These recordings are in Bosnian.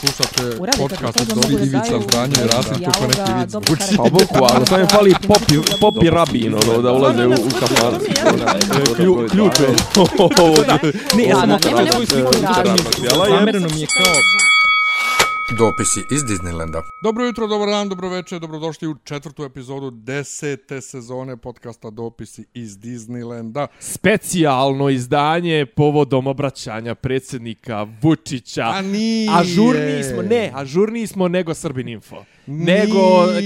Slušate podcast od Dobri Ivica Zdanje i Rasim kako neki vic karakter. Pa bukvalno, samo je fali popi, popi rabin, ono, da ulaze u, u kafan. Klju, ključ je. Ne, ja sam Da, okrenula nema svoju nema sliku nema radnju. Zamereno mi je kao... Dopisi iz Disneylanda. Dobro jutro, dobar dan, dobro večer, dobrodošli u četvrtu epizodu desete sezone podcasta Dopisi iz Disneylanda. Specijalno izdanje povodom obraćanja predsjednika Vučića. A nije. Ažurniji smo, ne, ažurniji smo nego Srbin Info. Nije. Nego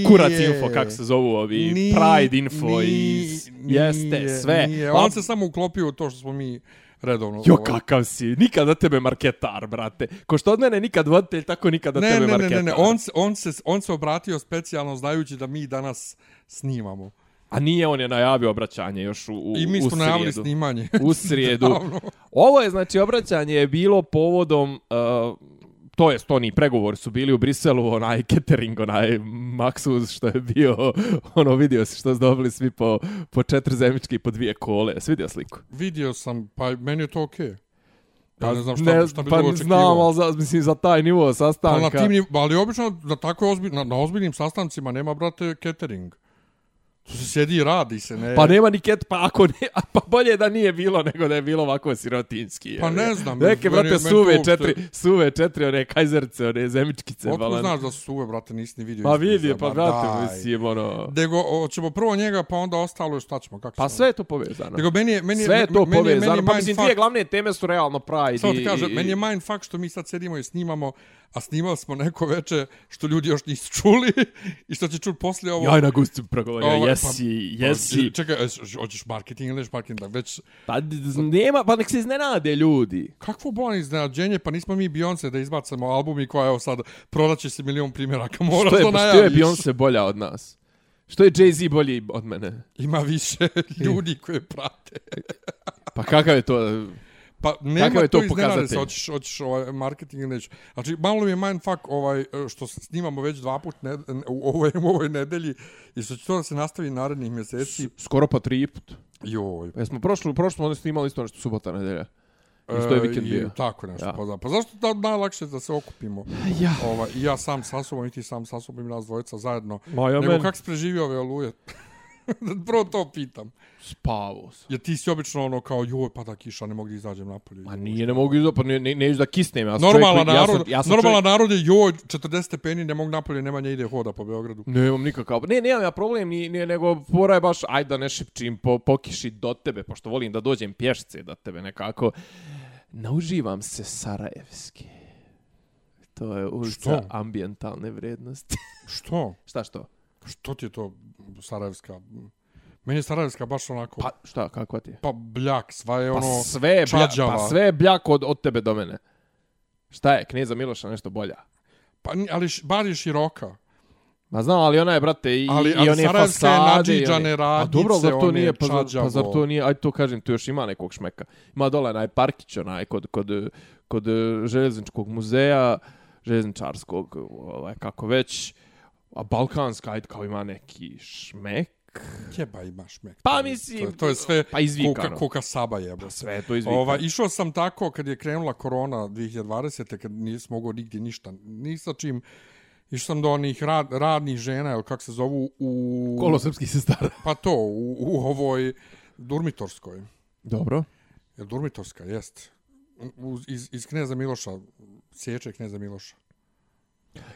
Kurac Info, kako se zovu ovi, Nije, Pride Info i... nije, Jeste, sve. Nije. Pa- On se samo uklopio u to što smo mi redovno. Jo, ovaj, kakav si, nikad od tebe marketar, brate. Ko što od mene nikad voditelj, tako nikad od Ne, tebe ne, ne, marketar. ne, ne, on se, on, se, on se obratio specijalno znajući da mi danas snimamo. A nije, on je najavio obraćanje još u, u, I mi smo najavili srijedu. snimanje. U srijedu. Ovo je, znači, obraćanje je bilo povodom, uh, to jest, oni pregovori su bili u Briselu, onaj catering, onaj Maxus što je bio, ono, vidio si što su dobili svi po, po četiri zemičke i po dvije kole. Jesi vidio sliku? Vidio sam, pa meni je to okej. Okay. Ja ne znam šta, ne, šta bi pa drugo znam, očekivao. ali za, mislim, za taj nivo Pa sastanka. na tim, ali obično na tako ozbilj, na, na ozbiljnim sastancima nema, brate, catering. Tu se sjedi i radi se, ne... Pa nema ni ket, pa ako ne, pa bolje da nije bilo nego da je bilo ovako sirotinski. Pa ne znam, Neke, meni- brate, meni suve uopšte- četiri, suve četiri, one kajzerce, one zemičkice. Otko balan. znaš da su suve, brate, nisi ni vidio. Pa ispred vidi, sebe, pa brate, mislim, ono... Nego, hoćemo prvo njega, pa onda ostalo, šta ćemo, kako Pa ćemo? sve je to povezano. Nego, meni je, meni je, Sve je to meni povezano. Meni je pa mislim, dvije glavne teme su realno Pride Samo ti i... kažem, meni je mindfuck što mi sad sedimo i snimamo, a snimali smo neko veče što ljudi još nisu čuli i što će čuti poslije ovo. Jaj na gustu progovorio, Ovo, pa- jesi, jesi. Čekaj, e, hoćeš marketing ili marketing, već... Pa nema, pa nek se iznenade ljudi. Kakvo bolan iznenađenje, pa nismo mi Beyoncé da izbacamo album i koja evo sad prodaće se milion primjeraka, moraš Što je, to što je najaviš. Beyoncé bolja od nas? Što je Jay-Z bolji od mene? Ima više ljudi koje prate. Pa kakav je to? Pa nema Kakav je to to iznenade se, pokazatelj? hoćeš, hoćeš ovaj marketing ili nećeš. Znači, malo mi je mindfuck ovaj, što snimamo već dva put ne, u, ovoj, u ovoj nedelji i što će to da se nastavi narednih mjeseci. Skoro pa tri put. Joj. Jesmo prošlu, prošlu onda snimali isto nešto subota nedelja. Isto je vikend E, i bio. Tako nešto, Ja. pa, da. pa zašto da najlakše da se okupimo? Ja. Ovaj, I ja sam sa sobom i ti sam sa sobom i nas dvojica zajedno. Ma ja Nego men kako si preživio ove oluje? Prvo to pitam. spavo sam. Jer ti si obično ono kao, joj, pada kiša, ne mogu da izađem napolje. Ma nije, ne mogu izo, pa ne, ne, neću da kisnem. Ja Normalan čovjek narod, ja sam, ja sam normalan čovjek- narod je, joj, 40 stepeni, ne mogu napolje, nema nje ide hoda po Beogradu. Nemam nikakav. Ne, nemam ja problem, ni, ni, nego pora je baš, ajde da ne šipčim po, po kiši do tebe, pošto volim da dođem pješce do tebe nekako. Nauživam se Sarajevski. To je ulica Što? ambientalne vrednosti. Što? šta što? Što ti je to Sarajevska? Meni je Sarajevska baš onako, Pa šta, kakva ti je? pa bljak, sva je Pa ono, sve je bljak, pa sve je bljak od, od tebe do mene. Šta je, knjeza Miloša nešto bolja? pa, ali bar je široka. Ma znam, ali ona je, brate, i, Ali- i ali one Sarajevska je fasade. i nadžiđane one- radnjice, A dobro, zar to nije, pa, čađavo. pa zar to nije, ajde to kažem, tu još ima nekog šmeka. Ima dole onaj parkić, onaj, kod, kod, kod eh, željezničkog muzeja, željezničarskog, ovaj, kako već, a balkanska, ajde, kao ima neki šmek. Jeba imaš mek. Pa To je- mislim, To, to je sve pa izvikano. kuka, kuka saba jeba. Pa sve je to izvikano. Ova, išao sam tako kad je krenula korona 2020. kad nisam mogao nigdje ništa, ni sa čim. Išao sam do onih rad, radnih žena, ili kako se zovu, u... Kolo srpskih sestara. Pa to, u, u ovoj Durmitorskoj. Dobro. Je Durmitorska, jest. U, iz, iz Kneza Miloša, sječe Kneza Miloša.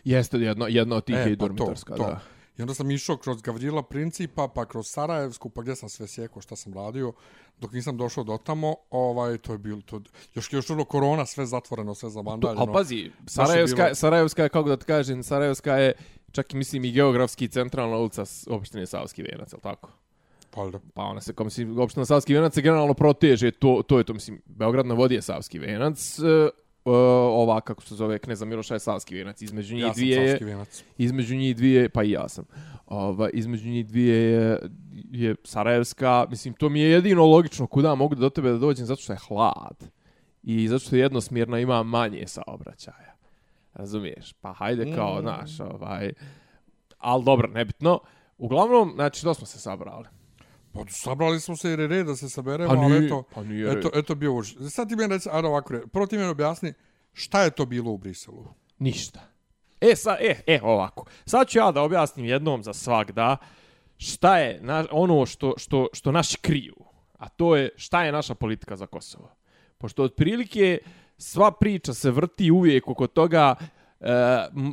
Jeste jedno, jedno od tih je i pa Durmitorska, to, to. da. I onda sam išao kroz Gavrila Principa, pa kroz Sarajevsku, pa gdje sam sve sjekao, šta sam radio, dok nisam došao do tamo, ovaj, to je bilo, to, još još ono korona, sve zatvoreno, sve To, zavandaljeno. a pazi, Sarajevska, bilo- Sarajevska je, kako da ti kažem, Sarajevska je čak i mislim i geografski centralna ulica opštine Savski venac, je tako? Valjda. Pa ona se, kao mislim, opština Savski venac se generalno proteže, to, to je to, mislim, Beograd na vodi je Savski venac, e, e, ova, kako se zove, Kneza Miloša je Savski venac, između njih Ja sam dvije je, savski između njih dvije, pa i ja sam, ova, između njih dvije je, je Sarajevska, mislim, to mi je jedino logično kuda mogu do tebe da dođem, zato što je hlad. I zato što jednosmjerno ima manje saobraćaja. Razumiješ? Pa hajde kao, Mm. znaš, ovaj... Ali dobro, nebitno. Uglavnom, znači, to smo se sabrali. Pa sabrali smo se jer je red da se saberemo, Pa ali nije- eto, pa nije eto, eto bio uč. Sad ti meni reci, ajde ovako, prvo ti meni objasni šta je to bilo u Briselu. Ništa. E, sa, e, e, ovako. Sad ću ja da objasnim jednom za svagda šta je na, ono što, što, što naši kriju. A to je šta je naša politika za Kosovo. Pošto otprilike sva priča se vrti uvijek oko toga Uh,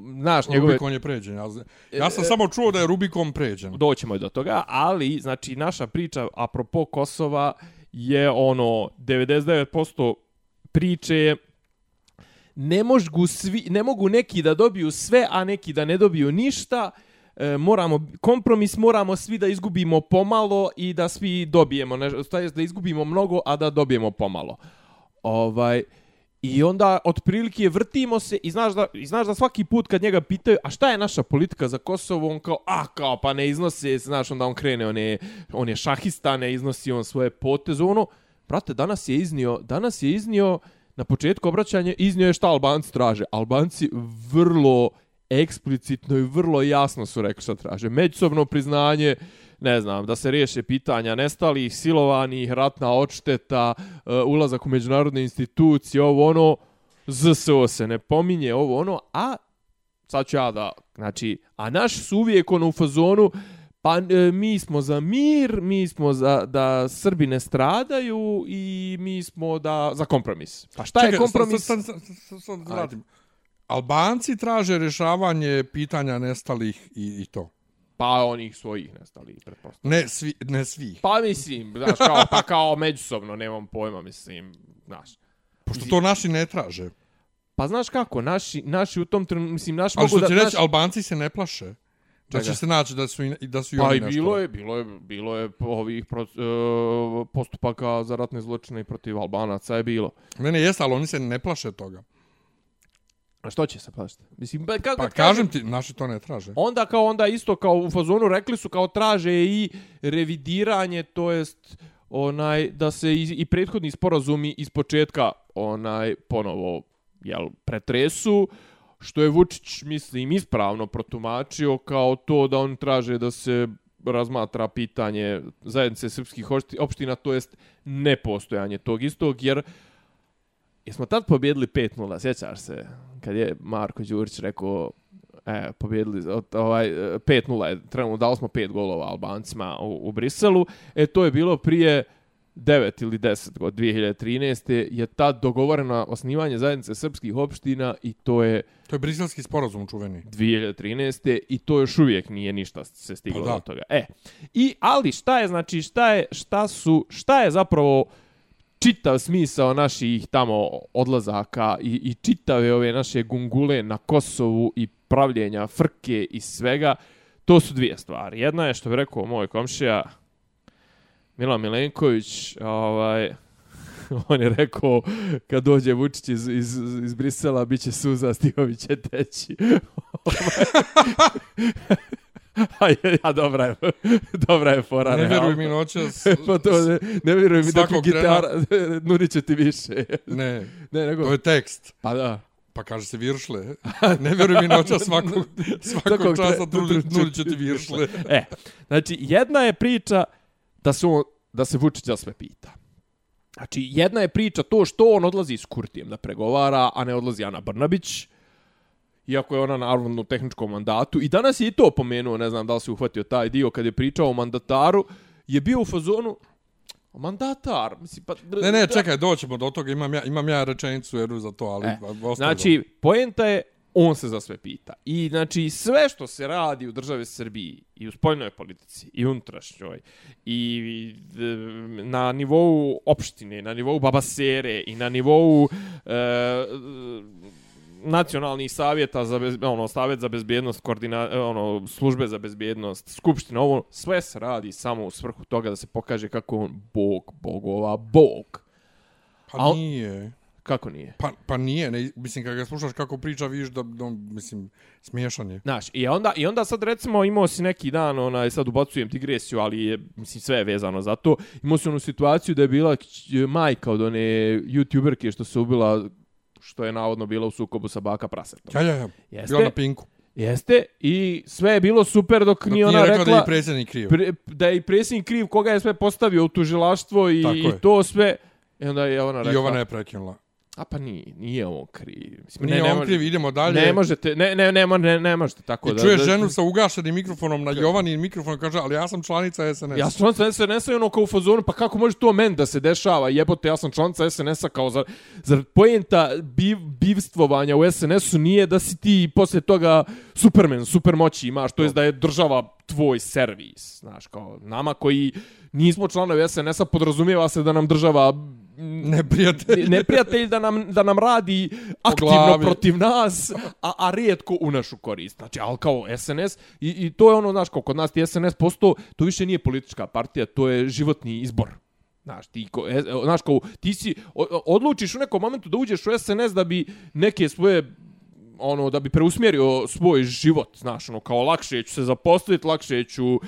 naš njegove... Rubikon je pređen. Ja, ja sam samo čuo da je Rubikon pređen. Doćemo i do toga, ali znači naša priča apropo Kosova je ono 99% priče je ne, mogu svi, ne mogu neki da dobiju sve, a neki da ne dobiju ništa. E, moramo, kompromis moramo svi da izgubimo pomalo i da svi dobijemo, ne, da izgubimo mnogo, a da dobijemo pomalo. Ovaj, I onda otprilike vrtimo se i znaš da, i znaš da svaki put kad njega pitaju a šta je naša politika za Kosovo, on kao, a kao pa ne iznose, znaš onda on krene, on je, on je šahista, ne iznosi on svoje poteze, ono, brate, danas je iznio, danas je iznio, na početku obraćanja iznio je šta Albanci traže. Albanci vrlo eksplicitno i vrlo jasno su rekli šta traže. Međusobno priznanje, ne znam, da se riješe pitanja nestalih, silovanih, ratna odšteta, uh, ulazak u međunarodne institucije, ovo ono, ZSO se ne pominje, ovo ono, a sad ću ja da, znači, a naš su uvijek ono u fazonu, pa e, mi smo za mir, mi smo za da Srbi ne stradaju i mi smo da za kompromis. Pa šta Čekaj, je kompromis? Sad, sad, sad, sad, sad, Albanci traže rješavanje pitanja nestalih i, i to. Pa onih svojih nestalih, pretpostavljam. Ne, svi, ne svih. Pa mislim, znaš, kao, pa kao međusobno, nemam pojma, mislim, znaš. Pošto to naši ne traže. Pa znaš kako, naši, naši u tom trenutku, mislim, Ali mogu da... Ali što ti reći, naš... Albanci se ne plaše. Da će se naći da su, i, da su i pa oni nešto. I bilo je, bilo je, bilo je ovih pro, uh, postupaka za ratne zločine protiv Albanaca je bilo. Ne, ne, jes, ali oni se ne plaše toga. A što će se plašiti? Mislim, ba, kako pa kažem ti, naši to ne traže. Onda kao onda isto kao u fazonu rekli su kao traže i revidiranje, to jest onaj da se i, i prethodni sporazumi iz početka onaj ponovo jel pretresu što je Vučić mislim ispravno protumačio kao to da on traže da se razmatra pitanje zajednice srpskih opština to jest nepostojanje tog istog jer Jesmo tad pobjedili 5-0, sjećaš se? Kad je Marko Đurić rekao, e, pobjedili, ovaj, 5-0 je, trenutno dali smo 5 golova Albancima u, u Briselu. E, to je bilo prije 9 ili 10 od 2013. je tad dogovoreno osnivanje zajednice srpskih opština i to je... To je briselski sporazum čuveni. 2013. i to još uvijek nije ništa se stiglo pa do toga. E, i, ali šta je, znači, šta je, šta su, šta je zapravo čitav smisao naših tamo odlazaka i, i čitave ove naše gungule na Kosovu i pravljenja frke i svega, to su dvije stvari. Jedna je što bi rekao moj komšija Milan Milenković, ovaj, on je rekao kad dođe Vučić iz, iz, iz Brisela, bit će suza, stihovi će teći. Ovaj, A je, ja, dobra je, dobra je fora. Ne vjeruj mi noćas. pa to, ne, ne vjeruj mi dok gitara, nudit će ti više. ne, ne nego, to je tekst. Pa da. Pa kaže se viršle. Ne vjeruj mi noćas svakog, svakog časa nudit će ti viršle. e, znači, jedna je priča da se, on, da se Vučić za sve pita. Znači, jedna je priča to što on odlazi s Kurtijem da pregovara, a ne odlazi Ana Brnabić iako je ona naravno tehničkom mandatu. I danas je i to pomenuo, ne znam da li se uhvatio taj dio kad je pričao o mandataru, je bio u fazonu, mandatar, mislim, pa... Ne, ne, čekaj, doćemo do toga, imam ja, imam ja rečenicu jedu za to, ali... E, znači, poenta je, on se za sve pita. I, znači, sve što se radi u državi Srbiji, i u spojnoj politici, i unutrašnjoj, i na nivou opštine, na nivou babasere, i na nivou... E, nacionalni savjeta za bez, ono savjet za bezbjednost koordina ono službe za bezbjednost skupština ovo sve se radi samo u svrhu toga da se pokaže kako on bog bogova bog. Pa Al, nije. Kako nije? Pa pa nije ne, mislim kad ga slušaš kako priča vidiš da, da mislim smiješan je. Znaš i onda i onda sad recimo imao si neki dan onaj sad ubacujem digresiju ali je mislim sve je vezano za to imao si onu situaciju da je bila majka od one youtuberke što se ubila što je navodno bilo u sukobu sa baka prasetom. Ja, ja, ja. Jeste, bila na pinku. Jeste, i sve je bilo super dok, dok nije ona rekla... da je i predsjednik kriv. Pre, da je i predsjednik kriv koga je sve postavio u tužilaštvo i, i to sve. I onda je ona rekla... I ona je prekinula. A pa nije, nije on kriv. Mislim, Nije ne, ne on može- kriv, idemo dalje. Ne možete, ne, ne, ne, ne, ne možete tako I da... čuješ da, ženu sa ugašenim mikrofonom na Jovanin mikrofon kaže, ali ja sam članica SNS. Ja sam članica SNS-a i ono kao u fazonu, pa kako može to meni da se dešava, jebote, ja sam članica SNS-a kao za, zar pojenta biv, bivstvovanja u SNS-u nije da si ti posle toga supermen, supermoći imaš, to je da je država tvoj servis, znaš, kao nama koji nismo članovi SNS-a podrazumijeva se da nam država Neprijatelj. neprijatelj da nam, da nam radi aktivno protiv nas, a, a rijetko u našu korist. Znači, ali kao SNS, i, i to je ono, znaš, kao kod nas ti SNS posto, to više nije politička partija, to je životni izbor. Znaš, ti, ko, e, znaš, kao, ti si, odlučiš u nekom momentu da uđeš u SNS da bi neke svoje ono da bi preusmjerio svoj život, znaš, ono kao lakše ću se zaposliti, lakše ću e,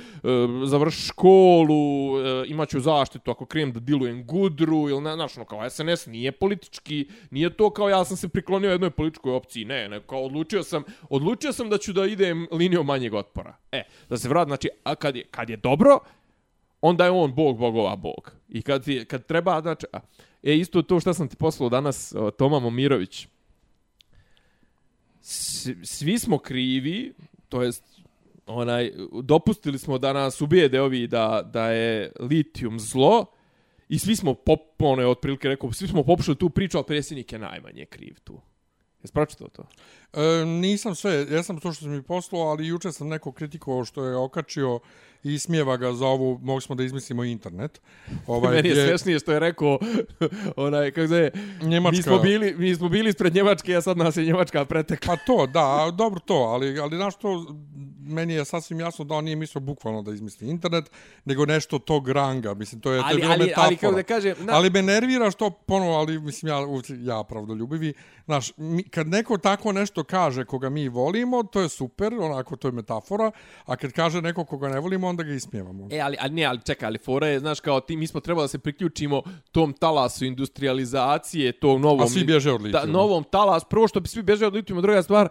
završiti školu, e, imaću zaštitu ako krijem da dilujem gudru ili ne, znaš, ono kao SNS nije politički, nije to kao ja sam se priklonio jednoj političkoj opciji, ne, ne, kao odlučio sam, odlučio sam da ću da idem linijom manjeg otpora. E, da se vrat, znači, a kad je, kad je dobro, onda je on bog bogova bog. I kad, ti, kad treba, znači, a, e, isto to što sam ti poslao danas, o, Toma Momirović, svi smo krivi, to jest onaj dopustili smo da nas ubijede ovi da da je litijum zlo i svi smo pop ono je otprilike rekao svi smo popušali tu priču al predsjednik je najmanje kriv tu. Jesi pročitao to? E, nisam sve, ja sam to što sam mi poslao, ali juče sam neko kritikovao što je okačio i smijeva ga za ovu, mogli smo da izmislimo internet. Ovaj, Meni je gdje- smešnije što je rekao onaj kako se Njemačka. mi smo bili mi smo bili ispred Njemačke, a sad nas je Njemačka pretekla. Pa to, da, dobro to, ali, ali znaš to, meni je sasvim jasno da on nije mislio bukvalno da izmisli internet, nego nešto tog ranga, mislim, to je, to je Ali bila ali metafora. ali kako da kažem, na, Ali me nervira što ponovo, ali mislim ja, ja pravdoljubivi, znaš, mi, kad neko tako nešto kaže koga mi volimo, to je super, onako to je metafora, a kad kaže neko koga ne volimo, onda ga ismijevamo. E, ali, ali ne, ali čekaj, ali fora je, znaš, kao ti, mi smo trebali da se priključimo tom talasu industrializacije, tom novom... A svi bježe od ta, litijuma. novom talas, prvo što bi svi bježe od litijuma, druga stvar,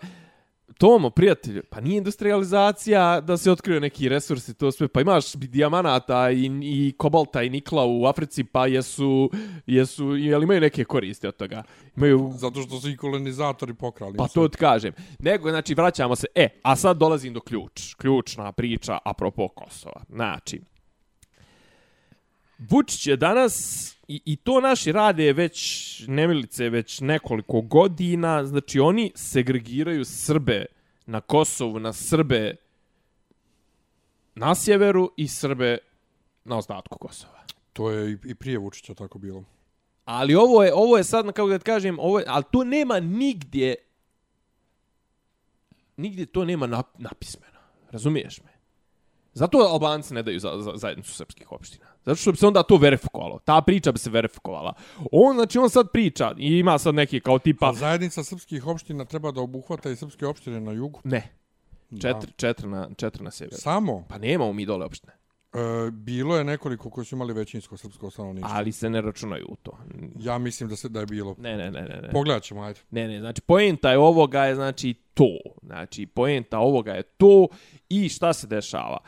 Tomo, prijatelju, pa nije industrializacija da se otkriju neki resursi, to sve, pa imaš dijamanata i, i kobalta i nikla u Africi, pa jesu, jesu, jel imaju neke koriste od toga? Imaju, Zato što su i kolonizatori pokrali. Pa to ti kažem. Nego, znači, vraćamo se. E, a sad dolazim do ključ. Ključna priča apropo Kosova. Znači, Vučić je danas, i, i to naši rade već, nemilice, već nekoliko godina, znači oni segregiraju Srbe na Kosovu, na Srbe na sjeveru i Srbe na ostatku Kosova. To je i, i prije Vučića tako bilo. Ali ovo je, ovo je sad, kako da kažem, ovo je, ali to nema nigdje, nigdje to nema nap, napismeno. Razumiješ me? Zato Albanci ne daju za, za zajednicu srpskih opština. Zato što bi se onda to verifikovalo. Ta priča bi se verifikovala. On, znači, on sad priča i ima sad neki kao tipa... Pa zajednica srpskih opština treba da obuhvata i srpske opštine na jugu. Ne. Četiri, četiri, na, četiri na sjeveru. Samo. Pa nemamo mi dole opštine. E, bilo je nekoliko koji su imali većinsko srpsko stanovništvo. Ali se ne računaju u to. Ja mislim da se da je bilo. Ne, ne, ne, ne. ne. Pogledat ćemo, ajde. Ne, ne, znači poenta je ovoga je znači to. Znači poenta ovoga je to i šta se dešava.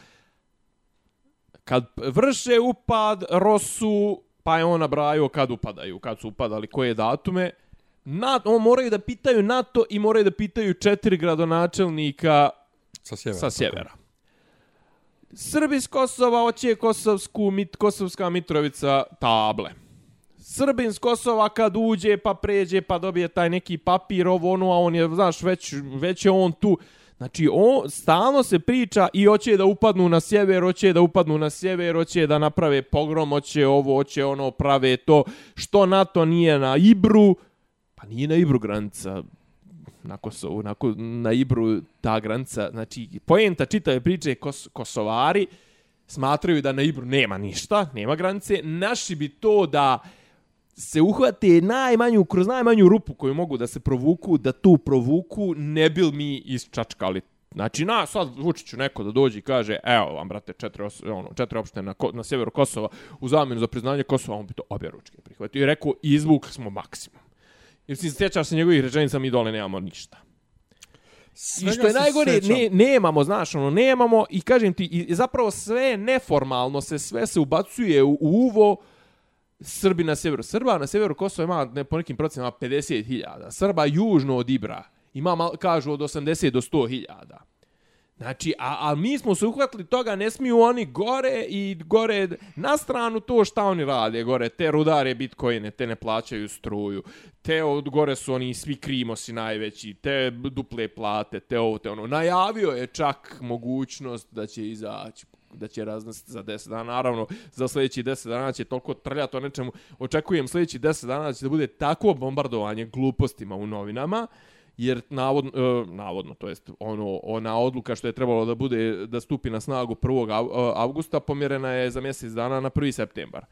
Kad vrše upad Rosu, pa je on nabrajao kad upadaju, kad su upadali, koje datume, na, on moraju da pitaju NATO i moraju da pitaju četiri gradonačelnika Sa sjevera. sa sjevera. Srbi s Kosova hoće Kosovsku, mit, Kosovska Mitrovica table. Srbin s Kosova kad uđe pa pređe pa dobije taj neki papir ovo ono, a on je, znaš, već, već je on tu. Znači, on, stalno se priča i hoće da upadnu na sjever, hoće da upadnu na sjever, hoće da naprave pogrom, hoće ovo, hoće ono, prave to. Što NATO nije na Ibru? Pa nije na Ibru granica na Kosovu, na, na Ibru ta granica, znači poenta čitave priče kos, Kosovari smatraju da na Ibru nema ništa, nema granice, naši bi to da se uhvate najmanju, kroz najmanju rupu koju mogu da se provuku, da tu provuku, ne bil mi isčačkali Znači, na, sad Vučiću neko da dođe i kaže, evo vam, brate, četiri, os, ono, četiri opštine na, Ko- na sjeveru Kosova, u zamjenu za priznanje Kosova, on bi to obje ručke prihvatio i rekao, izvukli smo maksimum. Jer si sjećaš se njegovih rečenica, mi dole nemamo ništa. I što je najgore, ne, nemamo, znaš, ono, nemamo i kažem ti, i zapravo sve neformalno se, sve se ubacuje u uvo Srbi na severu. Srba na severu Kosova ima ne, po nekim procenama 50.000. Srba južno od Ibra ima, mal- kažu, od 80 do 100.000. Znači, a, a mi smo se uhvatili toga, ne smiju oni gore i gore na stranu to šta oni rade gore. Te rudare bitcoine, te ne plaćaju struju, te od gore su oni svi krimosi najveći, te duple plate, te ovo, te ono. Najavio je čak mogućnost da će izaći da će raznositi za 10 dana. Naravno, za sljedeći 10 dana će toliko trljati o nečemu. Očekujem sljedeći 10 dana će da bude takvo bombardovanje glupostima u novinama, jer navodno, e, navodno, to jest ono, ona odluka što je trebalo da bude da stupi na snagu 1. E, avgusta pomjerena je za mjesec dana na 1. septembar.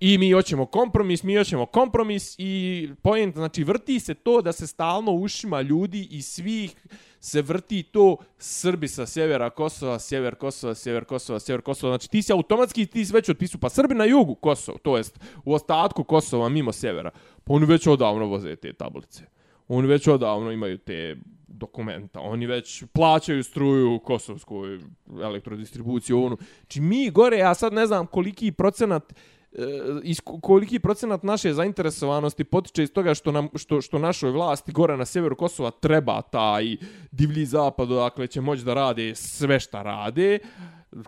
I mi hoćemo kompromis, mi hoćemo kompromis i point, znači vrti se to da se stalno ušima ljudi i svih se vrti to Srbi sa sjevera Kosova, sjever Kosova, sjever Kosova, sjever Kosova. Znači ti si automatski, ti si već otpisu, pa Srbi na jugu Kosova, to jest u ostatku Kosova mimo sjevera, pa oni već odavno voze te tablice. Oni već odavno imaju te dokumenta. Oni već plaćaju struju kosovskoj elektrodistribuciji. Onu. Či mi gore, ja sad ne znam koliki procenat Eh, iz koliki procenat naše zainteresovanosti potiče iz toga što nam što što našoj vlasti gore na sjeveru Kosova treba taj divlji zapad dakle će moći da rade sve šta rade.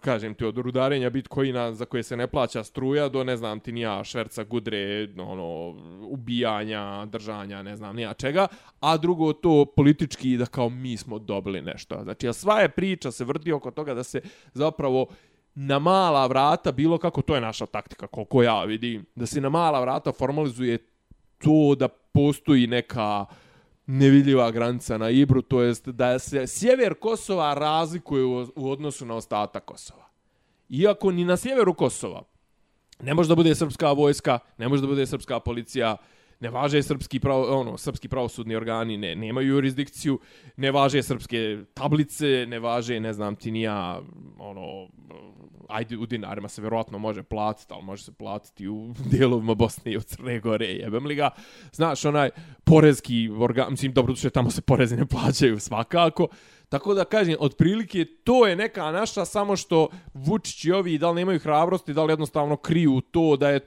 Kažem ti od rudarenja bitcoina za koje se ne plaća struja do ne znam ti nija šverca gudre ono ubijanja držanja ne znam nija čega. A drugo to politički da kao mi smo dobili nešto. Znači a sva je priča se vrti oko toga da se zapravo na mala vrata, bilo kako, to je naša taktika, koliko ja vidim, da se na mala vrata formalizuje to da postoji neka nevidljiva granica na Ibru, to jest da se sjever Kosova razlikuje u, u odnosu na ostatak Kosova. Iako ni na sjeveru Kosova ne može da bude srpska vojska, ne može da bude srpska policija, ne važe srpski pravo, ono srpski pravosudni organi ne nemaju jurisdikciju, ne važe srpske tablice, ne važe ne znam ti nija ono ajde u dinarima se verovatno može platiti, ali može se platiti u dijelovima Bosne i u Crne Gore, jebem li ga. Znaš, onaj porezki organ, mislim, dobro, što tamo se porezi ne plaćaju svakako, Tako da kažem, otprilike to je neka naša, samo što Vučić i ovi da li nemaju hrabrosti, da li jednostavno kriju to da je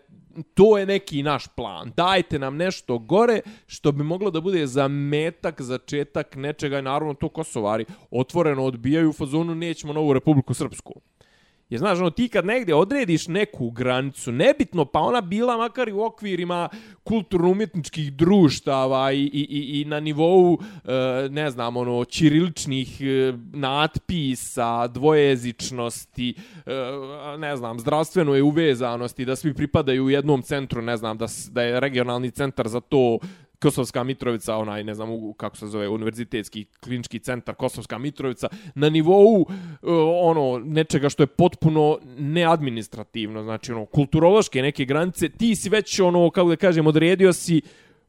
to je neki naš plan. Dajte nam nešto gore što bi moglo da bude zametak, začetak nečega i naravno to Kosovari otvoreno odbijaju u fazonu nećemo novu Republiku Srpsku. Jer znaš, ono, ti kad negdje odrediš neku granicu, nebitno, pa ona bila makar i u okvirima kulturno-umjetničkih društava i, i, i, i na nivou, e, ne znam, ono, čiriličnih e, natpisa, dvojezičnosti, e, ne znam, zdravstvenoj uvezanosti, da svi pripadaju u jednom centru, ne znam, da, da je regionalni centar za to Kosovska Mitrovica, onaj, ne znam, u- kako se zove, univerzitetski klinički centar Kosovska Mitrovica, na nivou uh, ono, nečega što je potpuno neadministrativno, znači, ono, kulturološke neke granice, ti si već, ono, kako da kažem, odredio si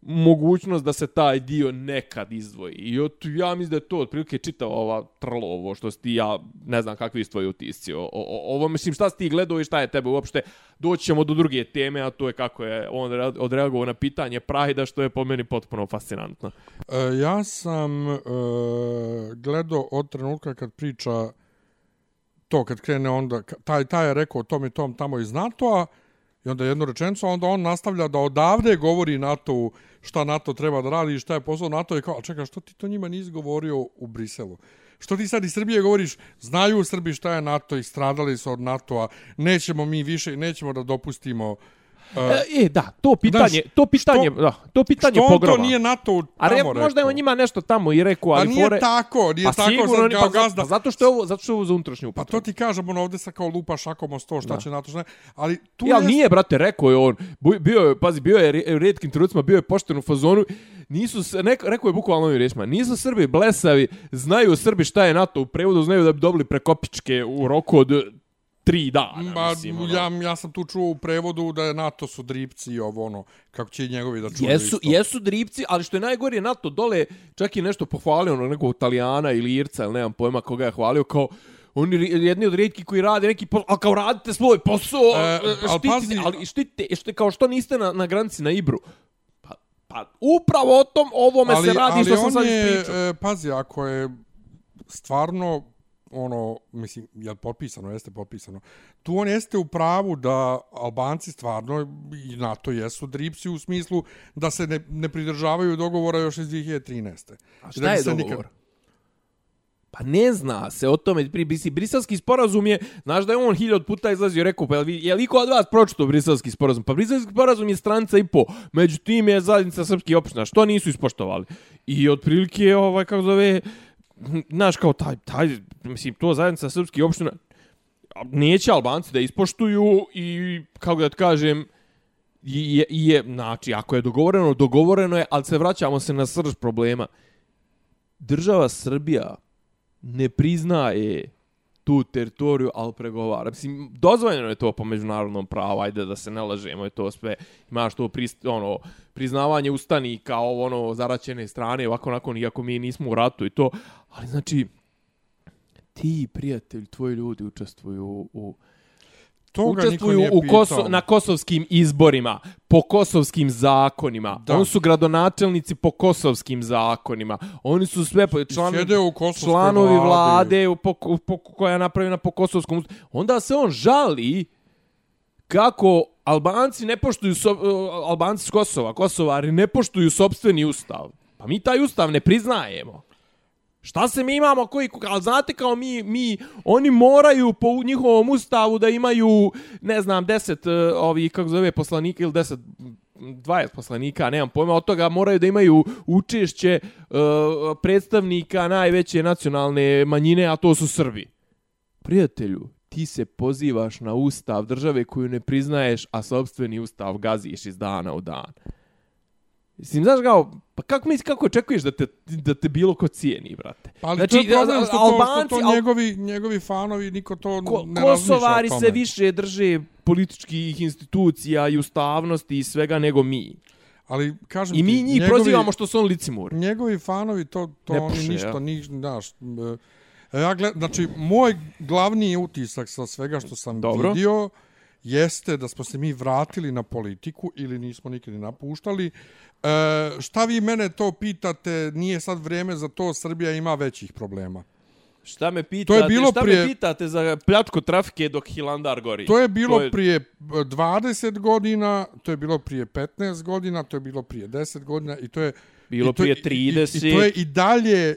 mogućnost da se taj dio nekad izdvoji. I od, ja mislim da je to otprilike čita ova trlo ovo što si ti, ja ne znam kakvi su tvoji utisci. O, o, o- ovo, mislim, šta si ti gledao i šta je tebe uopšte. Doći ćemo do druge teme, a to je kako je on odreagovao na pitanje Prajda, što je po meni potpuno fascinantno. E, ja sam e, gledao od trenutka kad priča to kad krene onda, taj, taj je rekao tom i tom tamo iz NATO-a i onda jednu rečenicu, onda on nastavlja da odavde govori NATO šta NATO treba da radi i šta je posao NATO i kao, čekaj, što ti to njima nisi govorio u Briselu? Što ti sad iz Srbije govoriš, znaju u Srbiji šta je NATO i stradali su od NATO-a, nećemo mi više, nećemo da dopustimo uh, e, da, to pitanje, Znaš, to pitanje, što- da, to pitanje što on pogroma. to nije NATO tamo A re, rekao? možda je on njima nešto tamo i rekao, Pa ali nije fore... tako, nije pa tako sigurno, sad kao pa, gazda. Pa zato što je ovo, zato što je ovo za unutrašnju Pa upotrebu. to ti kažem, ono ovdje sa kao lupa šakom o sto, šta Da. će NATO, šta. Ali tu Ja, jest- nije, brate, rekao je on. Bio je, pazi, bio je re- u redkim trenucima, bio je pošten u fazonu. Nisu, s- nek, rekao je bukvalno ovim riječima, nisu Srbi blesavi, znaju Srbi šta je NATO u prevodu, znaju da bi dobili prekopičke u roku od tri dana. Ma, mislim, ono. ja, ja sam tu čuo u prevodu da je NATO su dripci i ovo ono, kako će njegovi da čuju Jesu, isto. jesu dripci, ali što je najgore NATO dole, čak i nešto pohvalio ono nekog Italijana ili Irca, ili nemam pojma koga je hvalio, kao oni jedni od rijetkih koji rade neki posao, ali kao radite svoj posao, E, e, ali štitite, pazi- ali štitite, što, kao što niste na, na granici na Ibru. Pa, pa upravo o tom ovome se radi što sam on sad je, ispričao. e, pazi, ako je stvarno ono, mislim, je li potpisano, jeste potpisano, tu on jeste u pravu da Albanci stvarno i na to jesu dripsi u smislu da se ne, ne pridržavaju dogovora još iz 2013. A šta da je dogovor? Pa ne zna se o tome. Briselski sporazum je, znaš da je on hiljad puta izlazio i rekao, pa je li, je li iko od vas pročito briselski sporazum? Pa briselski sporazum je stranca i po. Među tim je zajednica srpskih opština. Što nisu ispoštovali? I otprilike, ovaj, kako zove, znaš, kao taj, taj, mislim, to zajednica srpskih opština, neće Albanci da ispoštuju i, kako da ti kažem, je, je, znači, ako je dogovoreno, dogovoreno je, ali se vraćamo se na srž problema. Država Srbija ne priznaje tu teritoriju, ali pregovara. Mislim, dozvoljeno je to po međunarodnom pravu, ajde da se ne lažemo, je to sve, imaš to prist, ono, priznavanje ustani kao ono, zaraćene strane, ovako, nakon, iako mi nismo u ratu i to, ali znači, ti, prijatelj, tvoji ljudi učestvuju u, u Toga učestvuju u. Koso, na kosovskim izborima, po kosovskim zakonima. Da. Oni su gradonačelnici po kosovskim zakonima. Oni su sve po, član, sjede u članovi vladi. vlade u, po, po, koja je napravljena po kosovskom. Onda se on žali kako Albanci ne poštuju so, Albanci s Kosova, Kosovari ne poštuju sopstveni ustav. Pa mi taj ustav ne priznajemo. Šta se mi imamo koji, ali znate kao mi, mi, oni moraju po njihovom ustavu da imaju, ne znam, deset uh, ovih, kako zove, poslanika ili deset, 20 poslanika, nemam pojma, od toga moraju da imaju učešće uh, predstavnika najveće nacionalne manjine, a to su Srbi. Prijatelju, ti se pozivaš na ustav države koju ne priznaješ, a sobstveni ustav gaziš iz dana u dan. Mislim, znaš kao, pa kako misliš, kako očekuješ da te, da te bilo ko cijeni, brate? Pa ali znači, to je problem što, to, Albanci, što to njegovi, njegovi fanovi, niko to Ko, ne razmišlja Kosovari se više drže političkih institucija i ustavnosti i svega nego mi. Ali, kažem I mi ti, njih njegovi, prozivamo što su on licimur. Njegovi fanovi, to, to Ne oni puše, ništa, ja. ni, znaš, e, ja gled, znači, moj glavni utisak sa svega što sam Dobro. vidio jeste da smo se mi vratili na politiku ili nismo nikad ni napuštali. E, šta vi mene to pitate, nije sad vrijeme za to, Srbija ima većih problema. Šta me pitate, To je bilo šta prije- me pitate za pljačku trafike dok Hilandar gori? To je bilo To je- prije e, 20 godina, to je bilo prije 15 godina, to je bilo prije 10 godina i to je Bilo i to, je- prije i- i- 30. I, i to je i dalje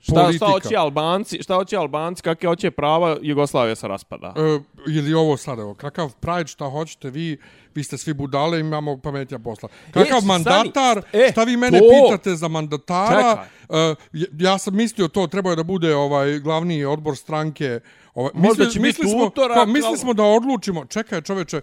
Šta, politika. šta hoće Albanci, šta hoće Albanci, kakve hoće prava, Jugoslavija se raspada. E, ili ovo sad, evo, kakav Pride, šta hoćete vi, vi ste svi budale, imamo pametnja posla. Kakav stani. mandatar, E, šta vi mene to. pitate za mandatara? Čekaj. E, ja sam mislio to, trebao je da bude ovaj glavni odbor stranke. Ovaj, Možda mislili- biti mislili smo, utorak, kao, mislili smo da odlučimo, čekaj čoveče,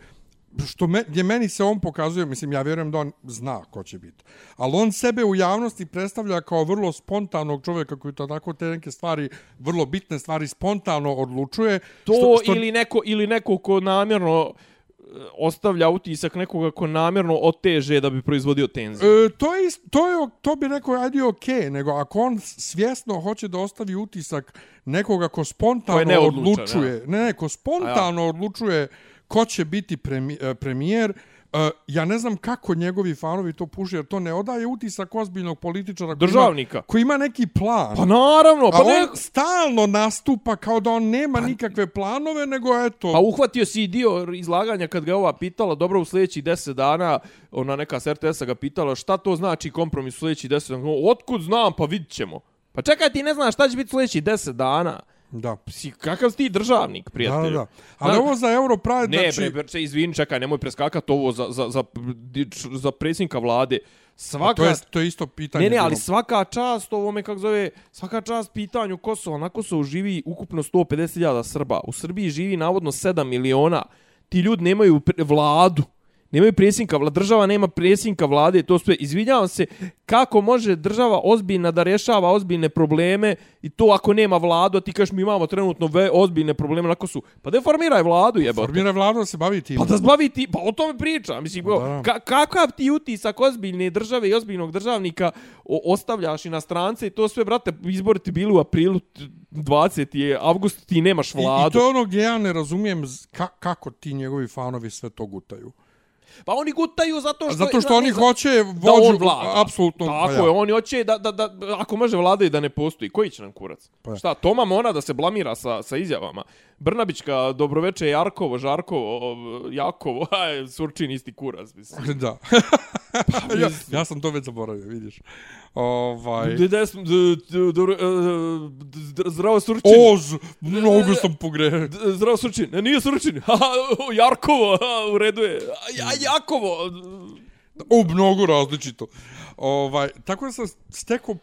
što me, gdje meni se on pokazuje, mislim, ja vjerujem da on zna ko će biti. Ali on sebe u javnosti predstavlja kao vrlo spontanog čovjeka koji to tako te neke stvari, vrlo bitne stvari, spontano odlučuje. To što, što, ili neko ili neko ko namjerno e, ostavlja utisak nekoga ko namjerno oteže da bi proizvodio tenziju. E, to, je, to, je, to bi neko ajde okej, okay, nego ako on svjesno hoće da ostavi utisak nekoga ko Ko spontano neodlučan, odlučuje, ne, ne, ko spontano odlučuje ko će biti premi, e, premijer, e, ja ne znam kako njegovi fanovi to puše, jer to ne odaje utisak ozbiljnog političara koji Državnika. ima, koji ima neki plan. Pa naravno, pa A ne... on stalno nastupa kao da on nema nikakve planove, nego eto... Pa uhvatio si i dio izlaganja kad ga ova pitala, dobro u sljedećih 10 dana, ona neka s RTS-a ga pitala šta to znači kompromis u sljedećih 10 dana. Otkud znam, pa vidit ćemo. Pa čekaj, ti ne znaš šta će biti sljedećih 10 dana. Da. Si, kakav si ti državnik, Da, prijatelju? da, da. Ali Znaš, ovo za Europride, Ne, znači... bre, bre, izvini, čekaj, nemoj preskakat ovo za, za, za, za predsjednika vlade. Svaka... to, je, to je isto pitanje. Ne, ne, ali svaka čast ovome, kako zove, svaka čast pitanju Kosova. Na Kosovu živi ukupno 150.000 Srba. U Srbiji živi navodno 7 miliona. Ti ljudi nemaju vladu. Nemaju predsjednika, vla- država nema predsjednika vlade, to sve. Izvinjavam se, kako može država ozbiljna da rješava ozbiljne probleme i to ako nema vladu, a ti kažeš mi imamo trenutno ve, ozbiljne probleme na Kosovu. Pa deformiraj vladu, jebote. Formira vlada da se bavi tim. Pa da zbavi ti, pa o tome pričam. Mislim, Da. ka, kakav ti utisak ozbiljne države i ozbiljnog državnika o, ostavljaš i na strance i to sve, brate, izbori ti bili u aprilu t- 20. je avgust, ti nemaš I, I vladu. to je ono gdje ja ne razumijem ka, kako ti njegovi fanovi sve to gutaju. Pa oni gutaju zato što... Zato što oni za- hoće da on vođu, vlada. apsolutno. Tako pa je, oni hoće da, da, da, ako može vlada i da ne postoji, koji će nam kurac? Pa ja. Šta, Toma mora da se blamira sa, sa izjavama. Brnabićka, Dobroveče, Jarkovo, Žarkovo, o, Jakovo, aj, Surčin isti kurac, mislim. Da. ja, ja sam to već zaboravio, vidiš. Ovaj... Da, da, dobro, e, zdravo Surčin. Oz, mnogo sam pogrešio. Zdravo Surčin. Ne, nije Surčin. O, Jarkovo, u redu je. Ja, Jakovo. O, mnogo različito. Ovaj, tako da sam stekao,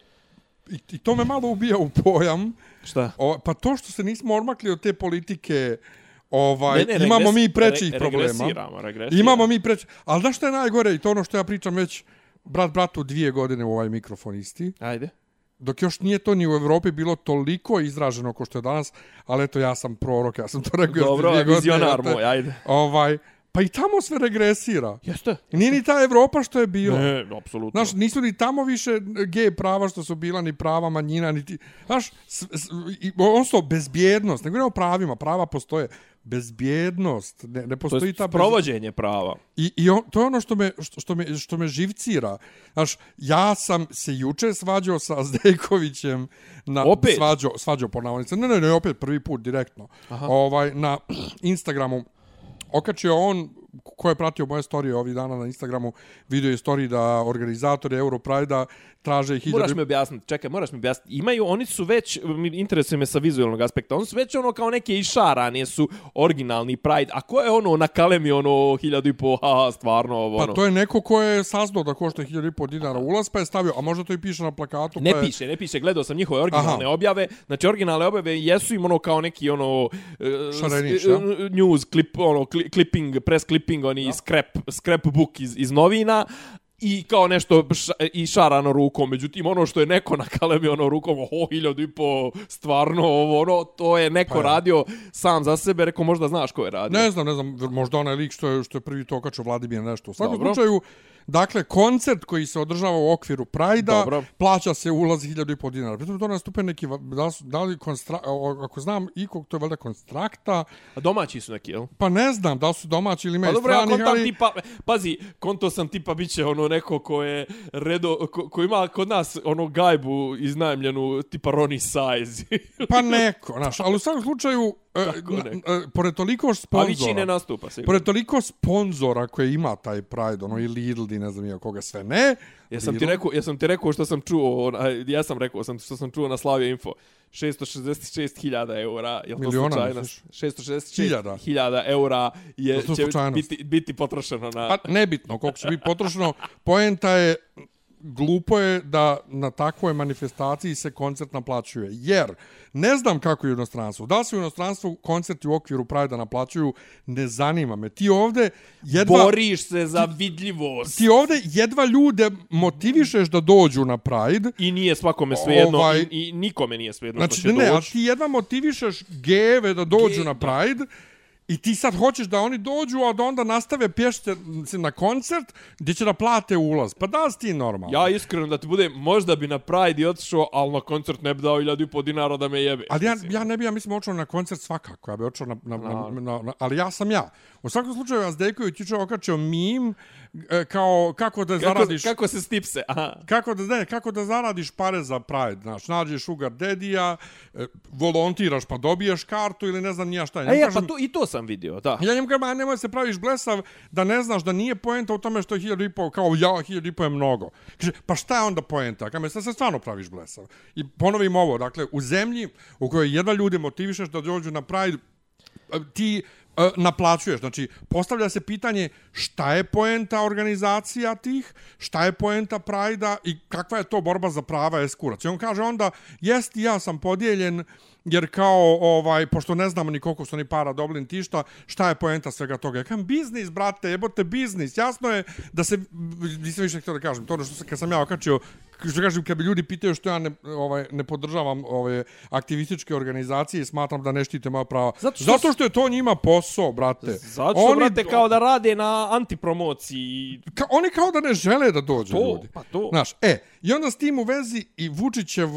i, i to me malo ubija u pojam, Šta? o, pa to što se nismo odmakli od te politike, ovaj, Ne, ne, imamo regres- mi prećih re- problema. regresiramo, regresiramo. Imamo mi preći. Ali znaš što je najgore? I to ono što ja pričam već brat bratu dvije godine u ovaj mikrofon isti. Ajde. Dok još nije to ni u Evropi bilo toliko izraženo kao što je danas, ali eto ja sam prorok, ja sam to rekao još Dobro, dvije godine. vizionar moj, ajde. Ovaj, pa i tamo sve regresira. Jeste? Nije ni ta Evropa što je bilo. Ne, apsolutno. Znaš, nisu ni tamo više gej prava što su bila, ni prava manjina, ni ti... Znaš, s, s, i, odnosno, bezbjednost, ne govorimo o pravima, prava postoje. Bezbjednost, ne, ne to postoji je ta... bez- provođenje prava. I, i on, to je ono što me, što, što, me, što me živcira. Znaš, ja sam se juče svađao sa Zdejkovićem na Opet? svađao, svađao po navodnicama. Ne, ne, ne, opet prvi put direktno. Aha. Ovaj na Instagramu okačio on ko je pratio moje storije ovih dana na Instagramu, video je storiji da organizatori Europride-a traže hiljadu... Moraš mi objasniti, čekaj, moraš mi objasniti. Imaju, oni su već, interesuje me sa vizualnog aspekta, oni su već ono kao neke išarane su originalni Pride. A ko je ono na kalemi ono hiljadu i po, haha, stvarno ovo, Pa ono. to je neko ko je saznao da košta 1000 dinara ulaz, pa je stavio, a možda to i piše na plakatu. Ne pa je, piše, ne piše, gledao sam njihove originalne Aha. objave. Znači originalne objave jesu im ono kao neki ono e, Šarenić, ja? e, news clip, ono cli- clipping, press clipping, oni scrap, scrapbook iz iz novina i kao nešto ša, i šarano rukom. Međutim, ono što je neko na kalemi ono rukom, oho, hiljadu i po, stvarno, ovo, ono, to je neko Pa ja. radio sam za sebe, rekao, možda znaš ko je radio. Ne znam, ne znam, možda onaj lik što je, što je prvi to okačio Vladimir nešto. U svakom slučaju, dakle, koncert koji se održava u okviru Prajda, Dobro. plaća se ulaz 1000 i po dinara. Pritom to nastupe neki, da, su- da li konstra, ako znam ikog, to je valjda konstrakta, A domaći su neki, jel? pa ne znam da su domaći ili Pa i dobro, ja stranih, kontam ali... tipa, pazi, konto sam tipa biće ono neko ko je redo, ko, ko ima kod nas ono gajbu iznajmljenu tipa Ronnie Size. Pa neko, znaš, ali u svakom slučaju, Tako n- neko. e, pored toliko A Vići ne sponzora, nastupa se. pored toliko sponzora koje ima taj Pride, ono i Lidl i ne znam ja koga sve ne, Jesam ti Lidl- rekao, jesam ti rekao što sam čuo, on, a, ja sam rekao sam što sam čuo na Slavija Info. 666.000 eura, je li to Miliona, slučajno? misliš? 666.000 hiljada eura je, će slučajnost. biti, biti potrošeno na... Pa nebitno koliko će biti potrošeno. Poenta je, glupo je da na takvoj manifestaciji se koncert naplaćuje. Jer, ne znam kako je u inostranstvu. Da li se u inostranstvu koncerti u okviru Prajda naplaćuju, ne zanima me. Ti ovde jedva... Boriš se za vidljivost. Ti ovde jedva ljude motivišeš da dođu na Pride. I nije svakome svejedno, Ovaj- i, i nikome nije svejedno Znači, što će ne, doći. ti jedva motivišeš geve da dođu Ge- na Pride. I ti sad hoćeš da oni dođu, a da onda nastave pješće se na koncert gdje će da plate ulaz. Pa da li ti normalno? Ja iskreno da ti bude, možda bi na Pride i otišao, ali na koncert ne bi dao iljadu i po dinara da me jebe. Ali ja, ja ne bi, ja mislim, očeo na koncert svakako. Ja bi očeo na, na, na, na, na, ali ja sam ja. U svakom slučaju, Azdejković juče okačio mim kao kako da zaradiš... kako se stipse? Aha. Kako da, ne, kako da zaradiš pare za Pride, znaš, nađeš sugar daddy-a, e, volontiraš pa dobiješ kartu ili ne znam nija šta. E, njemu ja, kažem- pa to, i to sam vidio, da. Ja njemu kažem, a nemoj se praviš blesav da ne znaš da nije poenta u tome što je hiljadu i po, kao ja, hiljadu i po je mnogo. Kaže, pa šta je onda poenta? Kaže, sad se stvarno praviš blesav. I ponovim ovo, dakle, u zemlji u kojoj jedna ljude motivišeš da dođu na Pride, e, ti e, naplaćuješ. Znači, postavlja se pitanje šta je poenta organizacija tih, šta je poenta Prajda i kakva je to borba za prava eskurac. I on kaže onda, jest ja sam podijeljen jer kao, ovaj, pošto ne znamo ni koliko su ni para dobili ti šta, šta je poenta svega toga? Ja kažem, biznis, brate, jebote, biznis. Jasno je da se, nisam više htio da kažem, to ono što se, kad sam ja okačio, što kažem, kad bi ljudi pitaju što ja ne, ovaj, ne podržavam ove aktivističke organizacije i smatram da ne štite moja prava. Zato što Zato što je to njima posao, brate. Zato što, oni, brate, kao da rade na antipromociji. ka, oni kao da ne žele da dođu To, ljudi. pa to. Znaš, e, I onda s tim u vezi i Vučićev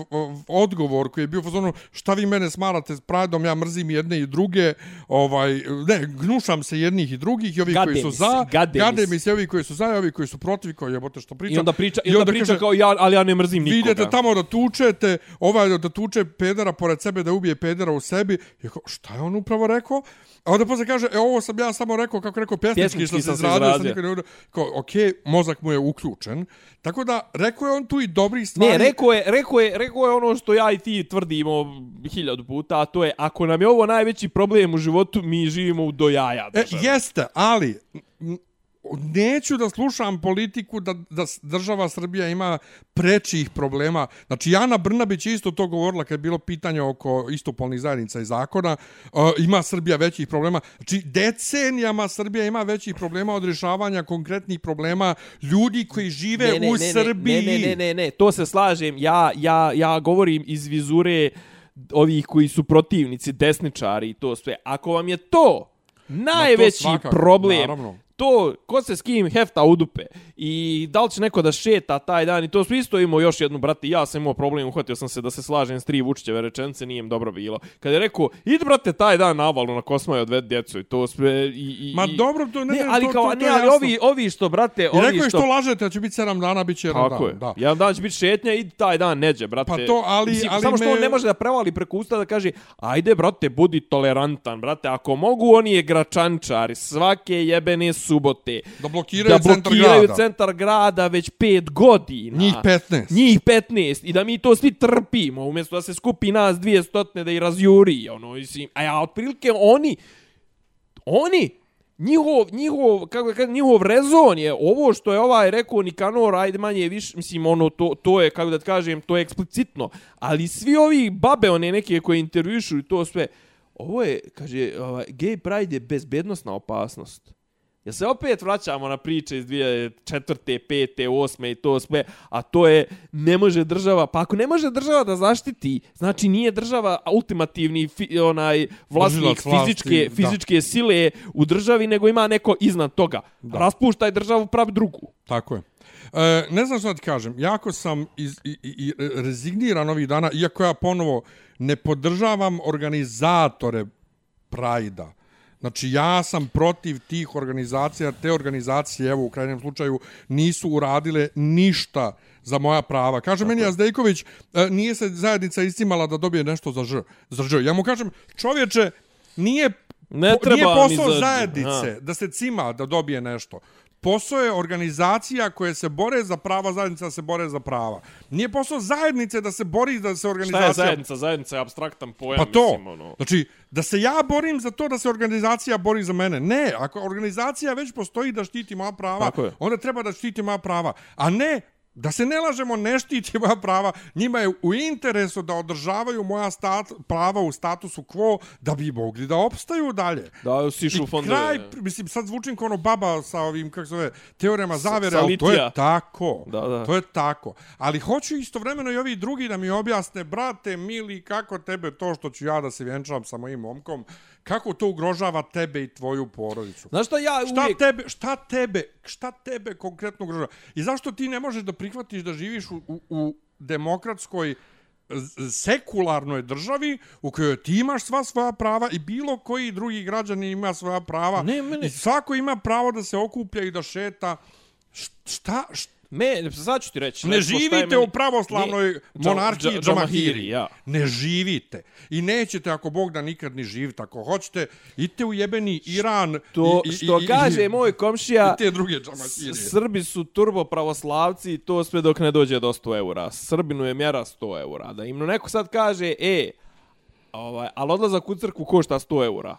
odgovor koji je bio fazonu šta vi mene smarate s pradom, ja mrzim jedne i druge, ovaj, ne, gnušam se jednih i drugih i ovi Gade koji su za, gade gade mi se ovi koji su za i ovi koji su protiv, koji jebote što pričam. I onda priča, i onda priča kaže, kao ja, ali ja ne mrzim vi nikoga. idete tamo da tučete, ovaj da tuče pedera pored sebe, da ubije pedera u sebi. I kao, šta je on upravo rekao? A onda posle kaže, e, ovo sam ja samo rekao, kako rekao, pjesnički, Pjesnički što sam se izradio. Sam. Kao, okej, mozak mu je uključen. Tako da, rekao je on tu i dobrih stvari. Ne, rekao je, rekao, je, rekao je ono što ja i ti tvrdimo hiljadu puta, a to je ako nam je ovo najveći problem u životu, mi živimo u do jaja. E, jeste, ali neću da slušam politiku da, da država Srbija ima prečih problema. Znači, Jana Brnabić je isto to govorila kad je bilo pitanje oko istopolnih zajednica i zakona. Uh, ima Srbija većih problema. Znači, decenijama Srbija ima većih problema od rješavanja konkretnih problema ljudi koji žive ne, ne, u ne, Srbiji. Ne, ne, ne, ne, ne, to se slažem. Ja, ja, ja govorim iz vizure ovih koji su protivnici, desničari i to sve. Ako vam je to najveći svakako, problem, naravno. To ko se s kim hefta u dupe i da li će neko da šeta taj dan i to smo isto imao još jednu brati ja sam imao problem uhvatio sam se da se slažem s tri Vučićeve rečenice nije im dobro bilo kad je rekao idi brate taj dan na na Kosmaju odved djecu i to sve i, i, Ma dobro, to ne, ne, ali to, kao to, to ne ali jasno. ovi ovi što brate I ovi rekao što što lažete, da će biti 7 dana, bit će jedan Tako dan. je. Da. Jedan dan će biti šetnja i taj dan neđe, brate. Pa to, ali- Mislim, ali samo što me- on ne može da prevali preko usta da kaže ajde, brate, budi tolerantan, brate. Ako mogu, oni je gračančari svake jebene subote. Da blokiraju da centar blokiraju grada. centar grada već pet godina. Njih 15. Njih 15. I da mi to svi trpimo, umjesto da se skupi nas dvije stotne da i razjuri. Ono, mislim, a ja, otprilike, oni, oni, njihov, njihov, kako kažem, njihov rezon je ovo što je ovaj rekao Nikanor, ajde manje više, mislim, ono, to, to je, kako da kažem, to je eksplicitno, ali svi ovi babe, one neke koje intervjušu i to sve, ovo je, kaže, ovaj, gay pride je bezbednostna opasnost. Ja se opet vraćamo na priče iz 2004. 5. 8. i to sve, a to je ne može država, pa ako ne može država da zaštiti, znači nije država ultimativni fi, onaj vlasnik vlasti, fizičke, da. fizičke sile u državi, nego ima neko iznad toga. Da. Raspuštaj državu, pravi drugu. Tako je. E, ne znam što da ti kažem, jako sam iz, i, i, i rezigniran ovih dana, iako ja ponovo ne podržavam organizatore Prajda. Znači, ja sam protiv tih organizacija, te organizacije, evo, u krajnjem slučaju, nisu uradile ništa za moja prava. Kaže meni Azdejković, e, nije se zajednica istimala da dobije nešto za ž. Za ž. Ja mu kažem, čovječe, nije, Ne nije treba mi posao za- zajednice Aha. da se cima da dobije nešto. Posao je organizacija koje se bore za prava, zajednica se bore za prava. Nije posao zajednice da se bori da se Šta organizacija... je zajednica? Zajednica je abstraktan pojam, Pa to, mislim, ono. znači, da se ja borim za to da se organizacija bori za mene. Ne, ako organizacija već postoji da štiti moja prava, onda treba da štiti moja prava. A ne, da se ne lažemo, ne štiti moja prava. Njima je u interesu da održavaju moja stat, prava u statusu quo da bi mogli da opstaju dalje. Da, sišu I fondove. kraj, mislim, sad zvučim kao ono baba sa ovim, kako se zove, teorema zavere, ali to je tako. Da, da. To je tako. Ali hoću istovremeno i ovi drugi da mi objasne, brate, mili, kako tebe to što ću ja da se vjenčam sa mojim momkom, kako to ugrožava tebe i tvoju porodicu. Znaš šta ja Šta uvijek... tebe, šta tebe, šta tebe konkretno ugrožava? I zašto ti ne možeš da prihvatiš da živiš u, u, u demokratskoj sekularnoj državi u kojoj ti imaš sva svoja prava i bilo koji drugi građani ima svoja prava Ne, meni- i svako ima pravo da se okuplja i da šeta šta, šta Me, sad ću ti reći. ne živite meni- u pravoslavnoj Ne, monarhiji Dža- Dža- Džamahiri. Ja. Ne živite. I nećete, ako Bog da nikad ni živite. Ako hoćete, idite u jebeni Iran. To i, i, što i, kaže i, moj komšija, I te druge Džamahirije. Srbi su turbo pravoslavci i to sve dok ne dođe do 100 eura. Srbinu je mjera 100 eura. Da im neko sad kaže, e, ovaj, ali odlazak u crkvu košta 100 eura.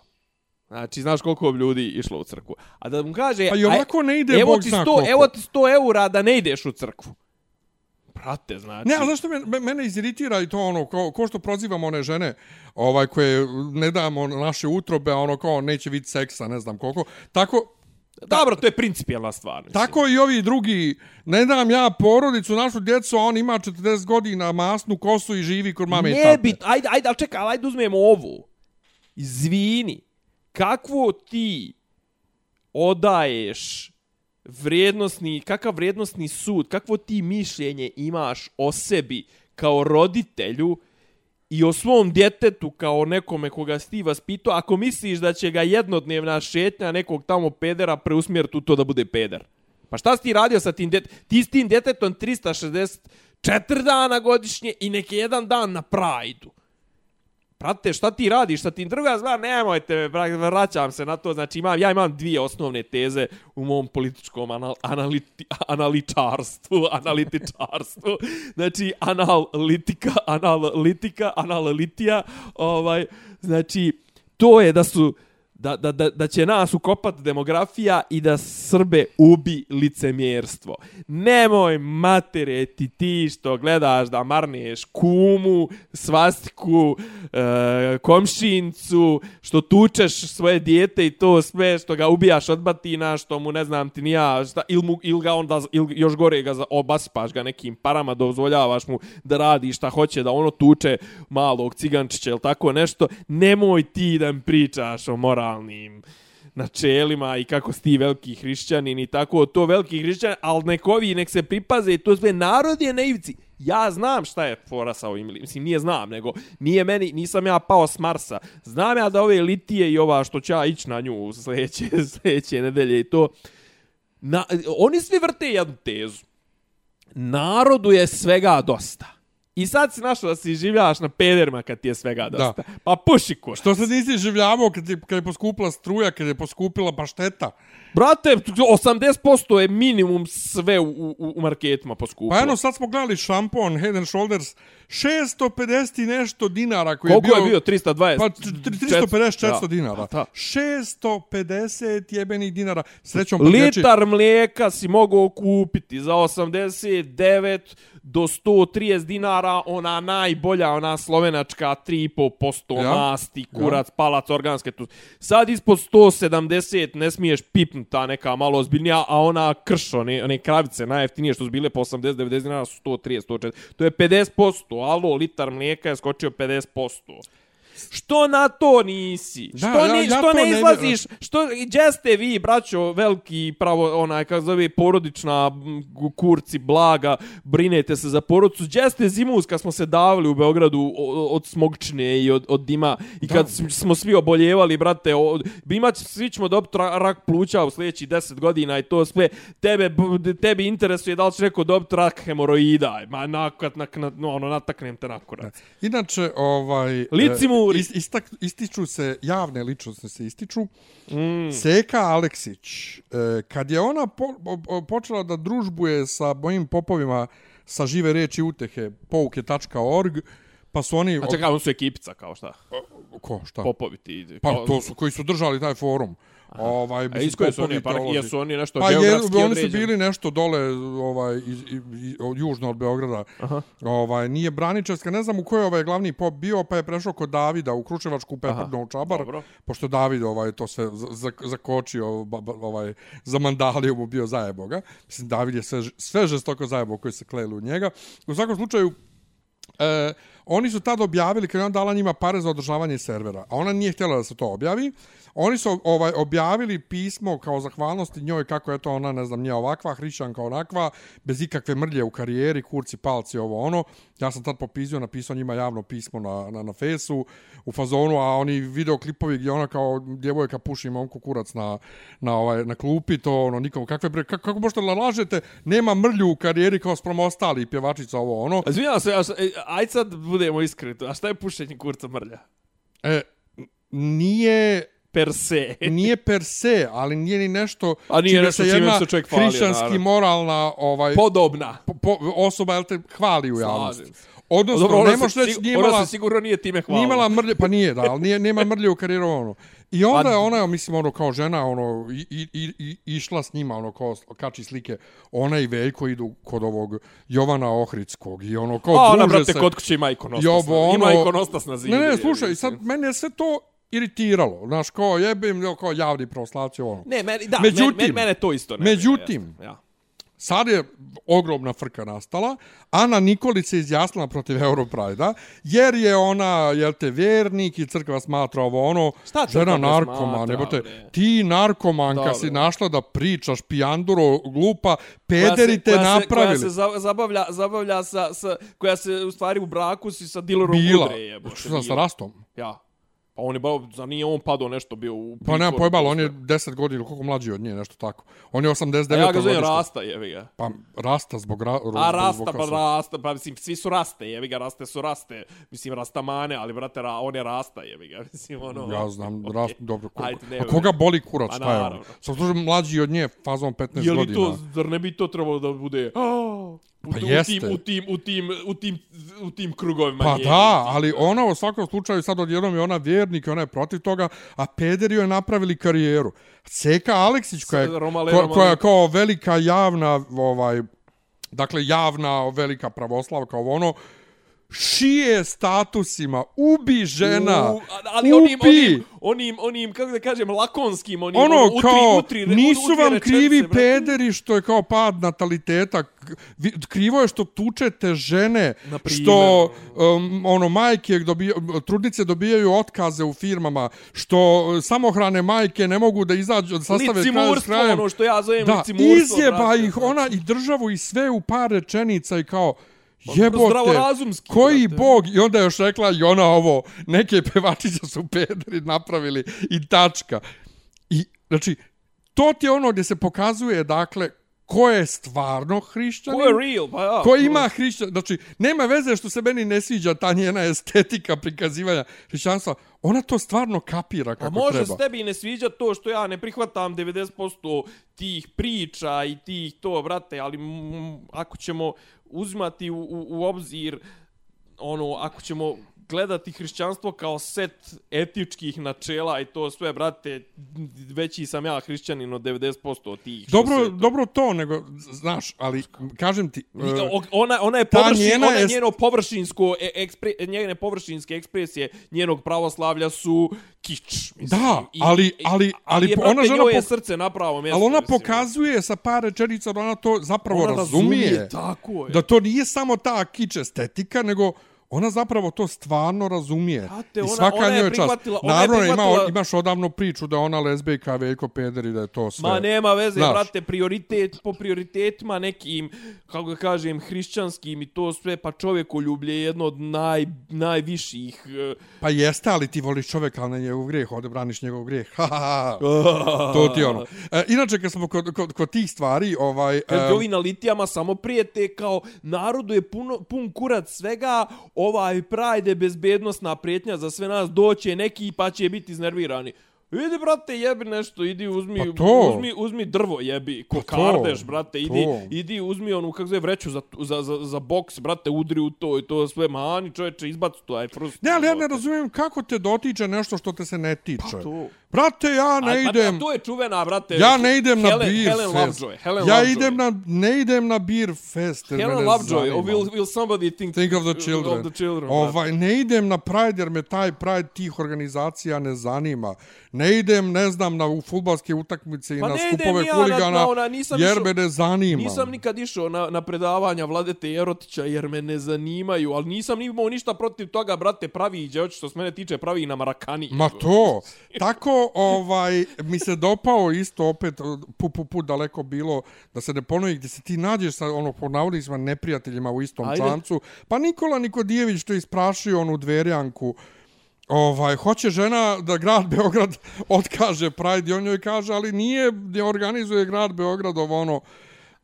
Znači, znaš koliko bi ljudi išlo u crkvu. A da mu kaže, Pa i ovako ne ide, evo Bog ti zna 100, koliko. evo ti 100 eura da ne ideš u crkvu. Brate, znači... Ne, a zašto me, mene iziritira i to ono, ko, ko što prozivamo one žene ovaj, koje ne damo naše utrobe, ono kao neće vidjeti seksa, ne znam koliko. Tako, Dobro, to je principijelna stvar. Mislim. Tako i ovi drugi, ne dam ja porodicu, našu djecu, a on ima 40 godina, masnu kosu i živi kod mame i tate. Ne bi, ajde, ajde, ali čekaj, ali ajde uzmemo ovu. Izvini, kakvo ti odaješ vrijednosni, kakav vrijednosni sud, kakvo ti mišljenje imaš o sebi kao roditelju i o svom djetetu kao nekome koga si ti vaspito, ako misliš da će ga jednodnevna šetnja nekog tamo pedera preusmjeriti u to da bude peder. Pa šta si ti radio sa tim djetetom? Ti s tim djetetom 364 dana godišnje i neki jedan dan na prajdu. Prate, šta ti radiš sa tim? Druga stvar, nemojte, vraćam se na to. Znači, imam, ja imam dvije osnovne teze u mom političkom anal, analiti, analičarstvu, analitičarstvu. Znači, analitika, analitika, analitija. Ovaj, znači, to je da su da, da, da, da će nas ukopat demografija i da Srbe ubi licemjerstvo. Nemoj matere ti ti što gledaš da marneš kumu, svastiku, e, komšincu, što tučeš svoje dijete i to sve što ga ubijaš od batina, što mu ne znam ti nija, šta, ili, mu, ili ga onda, ili još gore ga obaspaš ga nekim parama, dozvoljavaš mu da radi šta hoće, da ono tuče malog cigančića ili tako nešto. Nemoj ti da mi pričaš o mora liberalnim načelima i kako sti veliki hrišćanin i tako to veliki hrišćan, ali nekovi nek se pripaze i to sve narod je naivci. Ja znam šta je fora sa ovim, mislim nije znam, nego nije meni, nisam ja pao s Marsa. Znam ja da ove litije i ova što će ja ići na nju sljedeće, sljedeće nedelje i to, na, oni svi vrte jednu tezu. Narodu je svega dosta. I sad si našao da si življavaš na pederima kad ti je svega dosta. Da. Pa puši kur. Što se nisi življavao kad, kad je poskupila struja, kad je poskupila pašteta? Brate, 80% je minimum sve u, u, u marketima poskupilo. Pa eno, sad smo gledali šampon Head and Shoulders, 650 i nešto dinara koji Koliko je bio... Koliko je bio? 320? Pa 350-400 ja. dinara. Ta. 650 jebenih dinara. Srećom, Litar mlijeka si mogao kupiti za 89 do 130 dinara, ona najbolja, ona slovenačka 3,5% ja. masti, kurac, ja. palac, organske. Tu. Sad ispod 170 ne smiješ pipnuti ta neka malo ozbiljnija, a ona kršo, one, one kravice najjeftinije što su bile po 80-90 dinara su 130, 140. To je 50%, alo, litar mlijeka je skočio 50%. Što na to nisi? Da, što ja, ni, ja što to ne izlaziš? Ne... Što gdje ste vi, braćo, veliki pravo onaj kako zove porodična kurci blaga, brinete se za porodicu. Gdje ste zimus kad smo se davili u Beogradu od smogčine i od, od dima i kad da. smo svi oboljevali, brate, od, imać svi ćemo dobiti rak pluća u sljedećih 10 godina i to sve tebe tebi interesuje da li će neko dobiti rak hemoroida. Ma nakat nak, na, no, ono nataknem te nakurat. Inače, ovaj Lici mu Is, istak, ističu se, javne ličnosti se ističu. Mm. Seka Aleksić, e, kad je ona po, po, počela da družbuje sa mojim popovima sa žive reči utehe, pouke.org, pa su oni... A čekaj, on su ekipica, kao šta? Ko, šta? Popovi ti. Pa to su koji su držali taj forum. Ovaj, A isko su oni, pa jesu oni nešto pa geografski je, oni su bili nešto dole ovaj, iz, iz, iz, južno od Beograda. Aha. Ovaj, nije Braničevska, ne znam u kojoj ovaj glavni pop bio, pa je prešao kod Davida u Kručevačku Peprdno u Čabar. Dobro. Pošto David ovaj, to sve zakočio, ovaj, za mandaliju mu bio zajeboga. Mislim, David je sve, sve žestoko zajebo koji se kleli u njega. U svakom slučaju, E, oni su tad objavili, kad je on dala njima pare za održavanje servera, a ona nije htjela da se to objavi, Oni su ovaj objavili pismo kao zahvalnosti njoj kako je to ona, ne znam, nije ovakva, hrišćanka onakva, bez ikakve mrlje u karijeri, kurci, palci, ovo ono. Ja sam tad popizio, napisao njima javno pismo na, na, na fesu u fazonu, a oni videoklipovi gdje ona kao djevojka puši momku kurac na, na, ovaj, na klupi, to ono, nikom, kakve, bre, kako, kako možete lažete, nema mrlju u karijeri kao sprem ostali pjevačica, ovo ono. Zvijam se, e, aj sad budemo iskreni, a šta je pušenje kurca mrlja? E, nije per se. nije per se, ali nije ni nešto A nije nešto se jedna se čovjek hvali, hrišćanski naravno. moralna ovaj, podobna po, po, osoba jel te hvali u javnosti. Odnosno, Dobro, ne možeš reći, nije imala... se sigurno nije time hvala. Nije imala mrlje, pa nije, da, ali nije, nema mrlje u karijeru, ono. I onda je ona, mislim, ono, kao žena, ono, i, i, i, i išla s njima, ono, kao kači slike, ona i Veljko idu kod ovog Jovana Ohridskog i ono, kao A, ona, brate, se. kod kuće ima ikonostas. ono, ima ikonostas na zidu. Ne, ne, slušaj, sad, meni je sve to iritiralo. Znaš, kao jebim, kao javni pravoslavci, ono. Ne, meni, da, međutim, meni, mene to isto ne. Međutim, ja. sad je ogromna frka nastala. Ana Nikolić se izjasnila protiv Europrajda, jer je ona, jel te, vjernik i crkva smatra ovo ono, Šta žena ne narkoman, smatra, jebote, ti narkomanka Dobro. si našla da pričaš pijanduro glupa, pederi te koja se, napravili. koja se za- zabavlja, zabavlja sa, sa, koja se u stvari u braku si sa dilerom Bila. Udre, jebote. Sa bila. rastom? Ja. Pa on je ba, za nije on padao nešto bio u Pa nema to on je sve. 10 godina, koliko mlađi od nje, nešto tako. On je 89. A ja ga zovem. Rasta, jevi ga. Pa rasta zbog ra, A zbog Rasta, pa kosa. Rasta, pa mislim, svi su Raste, jevi ga, Raste su Raste. Mislim, Rastamane, ali brate, ra, on je Rasta, jevi ga. Mislim, ono... Ja znam, okej. rast, dobro. Ko, Ajde, ne, a koga boli kurac, Pa šta je on? naravno. Sam služio mlađi od nje, fazom 15 Je li godina. to, zar ne bi to trebalo da bude... "A, U, Pa u, jeste. tim, u, tim, u, tim, u, tim, u tim krugovima. Pa da, ali ona u svakom slučaju sad odjednom je ona vjernik i ona je protiv toga, a pederi joj napravili karijeru. Seka Aleksić koja je, Romale- koja je kao velika javna, ovaj, dakle javna velika pravoslavka, ovo ono, šije statusima, ubi žena, U, ali onim, ubi. onim, onim, onim, kako da kažem, lakonskim, onim, ono ono, utri, kao utri, nisu utri vam rečenice, krivi brate. pederi što je kao pad nataliteta krivo je što tučete žene Na primjer. što um, ono majke dobija, trudnice dobijaju otkaze u firmama što uh, samohrane majke ne mogu da izađu da sastave kraj s krajem ono što ja zovem da licimurstvo. izjeba brate, ih ona i državu i sve u par rečenica i kao Jebote, zdravorazumski, koji brate. bog, i onda je još rekla i ona ovo, neke pevačice su pederi napravili i tačka. I, znači, to ti je ono gdje se pokazuje, dakle, ko je stvarno hrišćanin, Ko je real, pa ja. ko ima hrišćan, znači, nema veze što se meni ne sviđa ta njena estetika prikazivanja hrišćanstva, ona to stvarno kapira A kako može treba. se tebi ne sviđa to što ja ne prihvatam 90% tih priča i tih to, brate, ali mm, ako ćemo uzimati u, u, u obzir, ono, ako ćemo gledati hrišćanstvo kao set etičkih načela i to sve, brate, veći sam ja hrišćanin od 90% od tih. Dobro, se- dobro to, nego, znaš, ali kažem ti... E, Ona, ona je površin, njena ona je njeno površinsko e, ekspre, njene površinske ekspresije njenog pravoslavlja su kič. Mislim. Da, ali- ali- ali je, ona žena njoj je srce na pravom mjestu. ali ona mislim. pokazuje sa par rečenica da ona to zapravo Ona razumije. tako je. Da to nije samo ta kič estetika, nego ona zapravo to stvarno razumije. Brate, I svaka ona je njoj čast. prihvatila- Naravno, ima, imaš odavno priču da ona lezbejka, Veljko Peder i da je to sve. Ma nema veze, Znaš. brate, prioritet po prioritetima nekim, kako da kažem, hrišćanskim i to sve, pa čovjekoljublje je jedno od naj, najviših... eh, Pa jeste, ali ti voliš čovjeka, ali na njegov grijeh, ovdje braniš njegov grijeh. Ha, ha, ha. to ti ono. E, inače, kad smo kod, kod, kod tih stvari, ovaj... Kad e, ovi na litijama samo prijete kao narodu je puno, pun kurac svega, ovaj Pride je bezbednostna prijetnja za sve nas, doće neki pa će biti iznervirani. Idi, brate, jebi nešto, idi uzmi, Pa uzmi, uzmi drvo, jebi, Pa kokardeš, brate, idi, to. idi uzmi onu, kako zove, vreću za, za, za, za boks, brate, udri u to i to sve, mani, čoveče, izbacu to, aj frust. Ne, ali ja ne razumijem kako te dotiče nešto što te se ne tiče. Pa to. Brate, ja ne A, idem... a, to je čuvena, brate. Ja ne idem na Helen, beer Helen fest. Lovejoy, Helen ja Lovejoy. idem na, ne idem na beer fest. Helen Lovejoy, or will, will somebody think, Think of the children. Of the children ovaj, ne idem na Pride jer me taj Pride tih organizacija ne zanima. Ne idem, ne znam, na u futbalske utakmice i Pa na ne idem skupove ni ja na- huligana na ona, nisam jer išao- me ne zanima. Nisam nikad išao na, na predavanja Vladete Jerotića jer me ne zanimaju, ali nisam ni imao ništa protiv toga, brate, pravi i djevče, što se mene tiče, pravi na Marakani. Ma to, tako ovaj, mi se dopao isto opet, pu, pu, pu daleko bilo, da se ne ponovi gdje se ti nađeš sa ono, po navodnicima neprijateljima u istom Ajde. člancu. Pa Nikola Nikodijević što je isprašio onu dverjanku, Ovaj, hoće žena da grad Beograd otkaže Pride i on joj kaže, ali nije, ne organizuje grad Beograd ovo ono.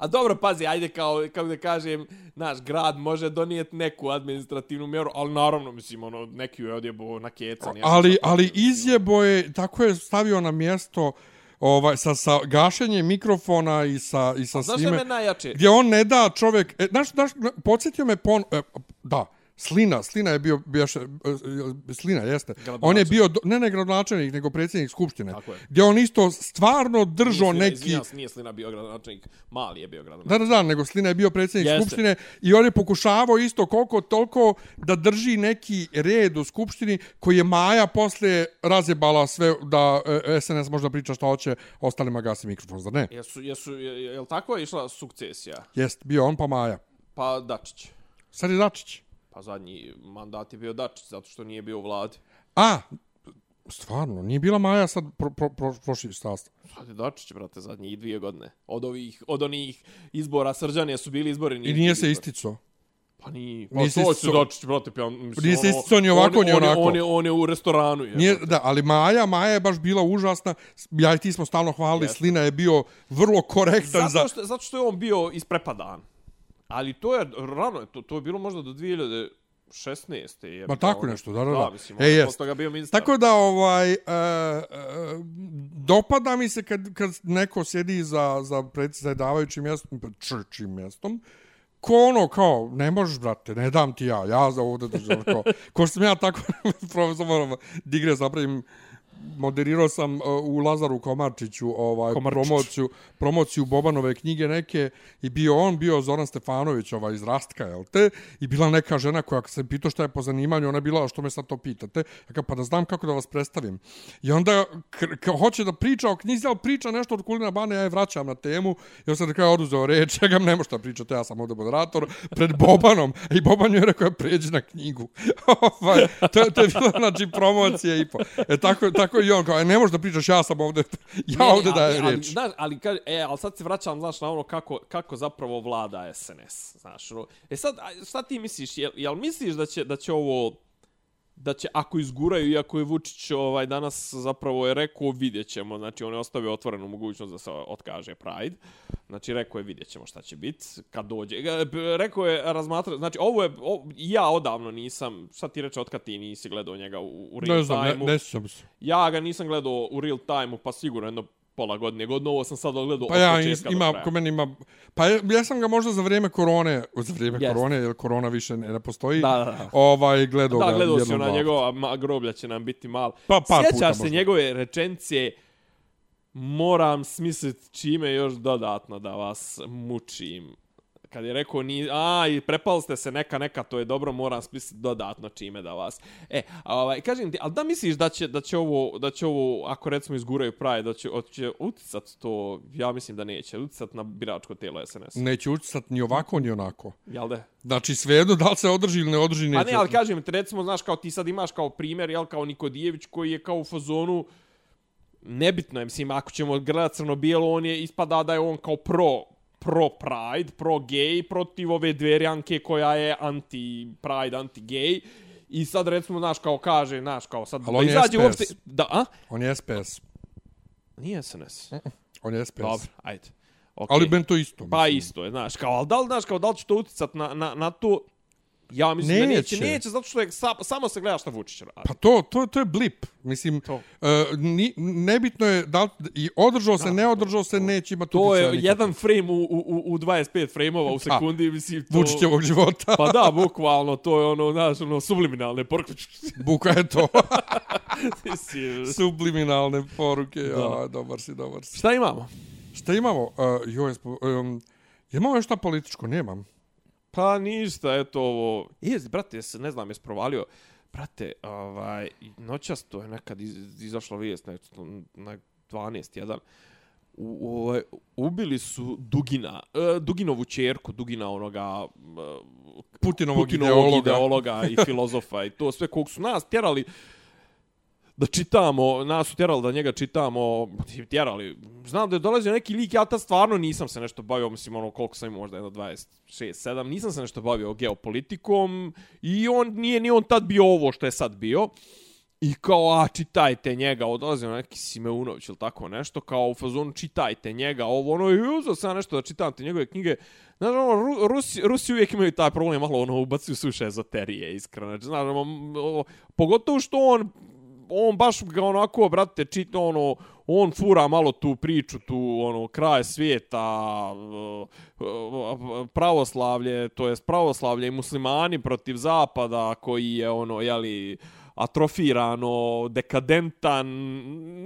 A dobro, pazi, ajde kao, kako da kažem, naš grad može donijeti neku administrativnu mjeru, ali naravno, mislim, ono, neki je odjebo na kecan. ja Ali, ali izjebo je, tako je stavio na mjesto ovaj, sa, sa gašenjem mikrofona i sa, i sa Znaš šta svime. me najjače? Gdje on ne da čovjek... E, znaš, znaš, podsjetio me pon... E, da, Slina, Slina je bio, bio e, Slina jeste. On je bio, ne ne gradonačelnik, nego predsjednik skupštine. Tako je. Gdje on isto stvarno držao Nije neki... izvinjam se, nije Slina bio gradonačelnik, mali je bio Da, gradonačelnik. da, da, nego Slina je bio predsjednik Jeste. skupštine i on je pokušavao isto koliko toliko da drži neki red u skupštini koji je Maja posle razjebala sve da e, SNS možda priča što hoće, ostalima gasi mikrofon, zar ne? Jesu, jesu, je, je li tako je išla sukcesija? Jest, bio on pa Maja. Pa Dačić. Sad je Dačić. Pa zadnji mandat je bio Dačić, zato što nije bio u vladi. A, stvarno, nije bila Maja sad pro, pro, pro, prošli sastav. Sad je Dačić, brate, zadnjih dvije godine. Od ovih, od onih izbora Srđanija su bili izbori. I nije se isticao. Pa nije. Pa Nije se to isticao. Dačić, brate, pa ja mislim, Nije se ono, isticao ni ovako, on, ni on, je- onako. On je, on je u restoranu. Je, Nije, da, ali Maja, Maja je baš bila užasna. Ja i ti smo stalno hvalili, Jeste. Slina je bio vrlo korektan za... zato, što, zato što je on bio isprepadan. Ali to je rano, to, to je bilo možda do 2016. Je, Ma tako on- nešto, da, da, da. Da, mislim, E, on je jest. toga bio ministar. Tako da, ovaj, e, e, dopada mi se kad, kad neko sjedi za, za predsjedavajućim mjestom, črčim mjestom, ko ono, kao, ne možeš, brate, ne dam ti ja, ja za ovdje držam, ko što sam ja tako, profesor, moram digres, napravim, moderirao sam uh, u Lazaru Komarčiću ovaj Komarčić. promociju promociju Bobanove knjige neke i bio on bio Zoran Stefanović ovaj iz Rastka jel te? I bila neka žena koja se pitao šta je po zanimanju ona bila "A što me sad to pitate? Ja pa da znam kako da vas predstavim. I onda hoće da priča o knjizi ali priča nešto od Kulina Bane ja je vraćam na temu i on sad kao oduzeo reč ja ga ne možeš da pričate ja sam ovdje moderator pred Bobanom i Boban je rekao pređi na knjigu. Ovaj, to, to je bila znači promocija i po. E, tako, tako i on kao e, ne možeš da pričaš ja sam ovdje ja Ne, ovdje ali- dajem ali, riječ Znaš, ali, kaže, e, ali sad se vraćam, znaš, na ono kako, kako zapravo vlada SNS. Znaš, ono. E sad, šta ti misliš? Jel, jel misliš da će, da će ovo da će ako izguraju iako je Vučić ovaj danas zapravo je rekao vidjet ćemo znači on je ostavio otvorenu mogućnost da se otkaže Pride znači rekao je vidjet ćemo šta će biti kad dođe E, rekao je razmatra znači ovo je o, ja odavno nisam šta ti reče otkad ti nisi gledao njega u, u real ne znam, ne, time-u? ne sjećam se. Ja ga nisam gledao u real time pa sigurno jedno pola godine. Godno ovo sam sad gledao Pa od ja početka do ima, kraja. ko meni ima, pa ja, ja sam ga možda za vrijeme korone, za vrijeme Jest. korone, jer korona više ne, ne postoji, Da, da, da. ovaj, gledao Da, ga gledao si ona puta. njegova ma, groblja će nam biti mal. Pa, par puta Sjećaš se možda. njegove rečencije moram smisliti čime još dodatno da vas mučim. Kad je rekao, ni, a, i prepali ste se neka, neka, to je dobro, moram smisliti dodatno čime da vas... E, ovaj, kažem ti, ali da misliš da će, da će ovo, da će ovo, ako recimo izguraju Pride, da će, će uticat to, ja mislim da neće, uticat na biračko telo SNS. Neće učestat ni ovako, ni onako. Jel da? Znači, svejedno da li se održi ili ne održi, neće. Pa ne, ali kažem recimo, znaš, kao ti sad imaš kao primjer, jel, kao Nikodijević koji je kao u fazonu, nebitno je, mislim, ako ćemo gledati crno-bijelo, on je, ispada da je on kao pro, pro Pride, pro gay, protiv ove dverjanke koja je anti-Pride, anti-gay. I sad recimo, znaš, kao kaže, znaš, kao sad Ali on je SPS. uopšte... Da, a? On je SPS. Nije SNS. On je SPS. Dobro, ajde. Okay. Ali ben to isto. Pa mislim. isto je, znaš, kao, ali da li, znaš, kao, da li će to uticat na, na, na to? Ja mislim da neće. Neće. Neće, zato što je sa, samo se gleda šta Vučić radi. Pa to, to, to je blip. Mislim, To. Uh, ni, nebitno je da i održao se, ne održao se, neće imati To je jedan frame u, u, u 25 frameova u sekundi, mislim, to... Vučićevog života. Pa da, bukvalno, to je ono, znaš, ono, subliminalne poruke. Buka je to. Subliminalne poruke. Da. Ja, dobar si, dobar si. Šta imamo? Šta imamo? Uh, joj, um, imamo još šta političko? Nemam. Pa ništa, eto ovo... Jes, brate, jes, ne znam, jes provalio. Brate, ovaj, noćas to je nekad iz, izašla vijest na, na 12 jedan. U, u, ovaj, ubili su Dugina, e, Duginovu čerku, Dugina onoga e, Putinovog, Putinovog ideologa. ideologa i filozofa i to sve kog su nas tjerali da čitamo, nas su tjerali da njega čitamo, tjerali, znam da je dolazio neki lik, ja ta stvarno nisam se nešto bavio, mislim ono koliko sam imao, možda jedno 26, 7, nisam se nešto bavio geopolitikom i on nije ni on tad bio ovo što je sad bio. I kao, a čitajte njega, odlazio na neki Simeunović ili tako nešto, kao u fazonu čitajte njega, ovo ono, i uzao sam nešto da čitam te njegove knjige. Znaš, ono, Ru, Rusi, Rusi uvijek imaju taj problem, malo ono, ubacuju suše ezoterije, iskreno. Znači, znaš, ono, pogotovo što on, on baš ga onako, brate, čita ono, on fura malo tu priču, tu ono kraj svijeta, pravoslavlje, to jest pravoslavlje i muslimani protiv zapada koji je ono je li atrofirano, dekadentan,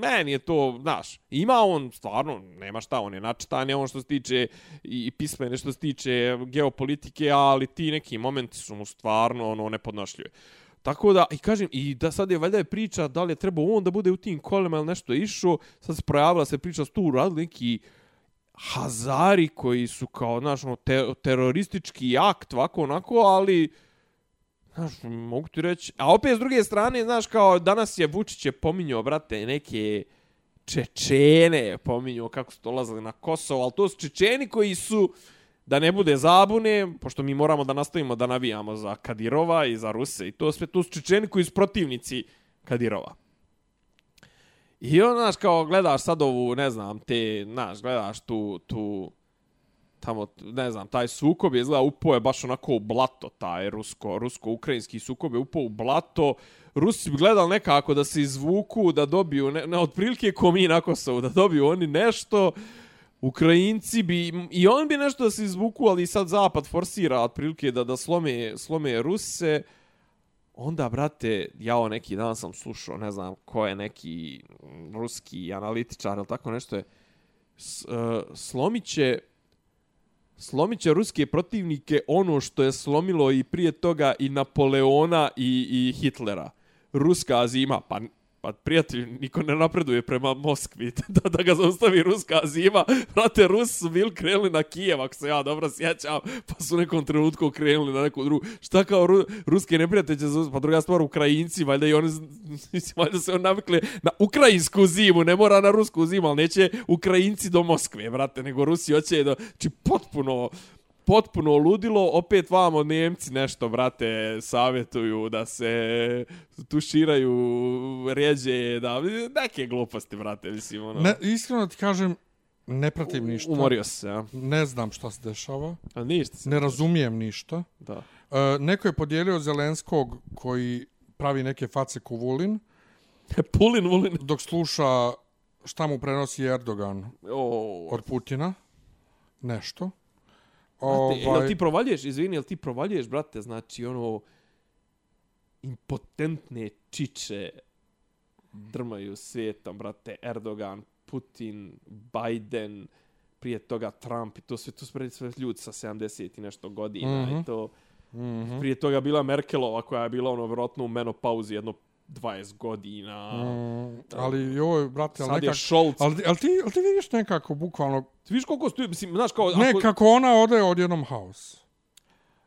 meni je to, znaš, ima on stvarno, nema šta, on je načitan, je on što se tiče i pismene što se tiče geopolitike, ali ti neki momenti su mu stvarno ono nepodnošljive. Tako da, i kažem, i da sad je valjda je priča da li je trebao on da bude u tim kolima ili nešto išao, sad se projavila se priča s tu uradili neki hazari koji su kao, znaš, ono, te, teroristički akt, ovako, onako, ali, znaš, mogu ti reći, a opet s druge strane, znaš, kao danas je Vučić je pominjao, brate, neke Čečene, pominjao kako su dolazili na Kosovo, ali to su Čečeni koji su, da ne bude zabune, pošto mi moramo da nastavimo da navijamo za Kadirova i za Ruse i to sve, tu su Čečeni koji su protivnici Kadirova. I on, znaš, kao gledaš sad ovu, ne znam, te, znaš, gledaš tu, tu, tamo, ne znam, taj sukob je izgleda upao je baš onako u blato, taj rusko, rusko-ukrajinski sukob je upao u blato. Rusi bi gledali nekako da se izvuku, da dobiju, ne, ne otprilike ko mi na Kosovu, da dobiju oni nešto. Ukrajinci bi, i on bi nešto da se izvuku, ali sad Zapad forsira otprilike da, da slome, slome Ruse. Onda, brate, ja o neki dan sam slušao, ne znam ko je neki ruski analitičar ili tako nešto je, S, e, uh, slomiće slomiće ruske protivnike ono što je slomilo i prije toga i Napoleona i, i Hitlera. Ruska zima, pa Pa prijatelj, niko ne napreduje prema Moskvi da, da ga zaustavi ruska zima. Vrate, Rus su bili krenuli na Kijev, ako se ja dobro sjećam, pa su nekom trenutku krenuli na neku drugu. Šta kao ru, ruske neprijatelje će zaustaviti? Pa druga stvar, Ukrajinci, valjda i oni, mislim, valjda se on navikli na ukrajinsku zimu, ne mora na rusku zimu, ali neće Ukrajinci do Moskve, vrate, nego Rusi hoće da, či potpuno, potpuno ludilo, opet vamo Njemci nešto, brate, savjetuju da se tuširaju rjeđe, da, neke gluposti, brate, mislim, ono. Ne, iskreno ti kažem, ne pratim ništa. Umorio se, ja. Ne znam šta se dešava. A ništa se. Ne razumijem ništa. Da. E, neko je podijelio Zelenskog koji pravi neke face ko Vulin, Pulin, vulin. dok sluša šta mu prenosi Erdogan O, od Putina. Nešto. Brate, jel Ovaj, ti provaljuješ, izvini, jel ti provaljuješ, brate, znači ono impotentne čiče drmaju svijetom, brate, Erdogan, Putin, Biden, prije toga Trump i to sve, to su prije sve ljudi sa 70 i nešto godina Mhm. i to. mhm. Prije toga bila Merkelova koja je bila ono vjerojatno u menopauzi jedno 20 godina. Mm, ali je, brate, ali nekako... Scholz. Ali, ali, ti, ali ti vidiš nekako, bukvalno, Ti vidiš koliko stoji, mislim, znaš kao... ako- kako ona ode od jednom haos.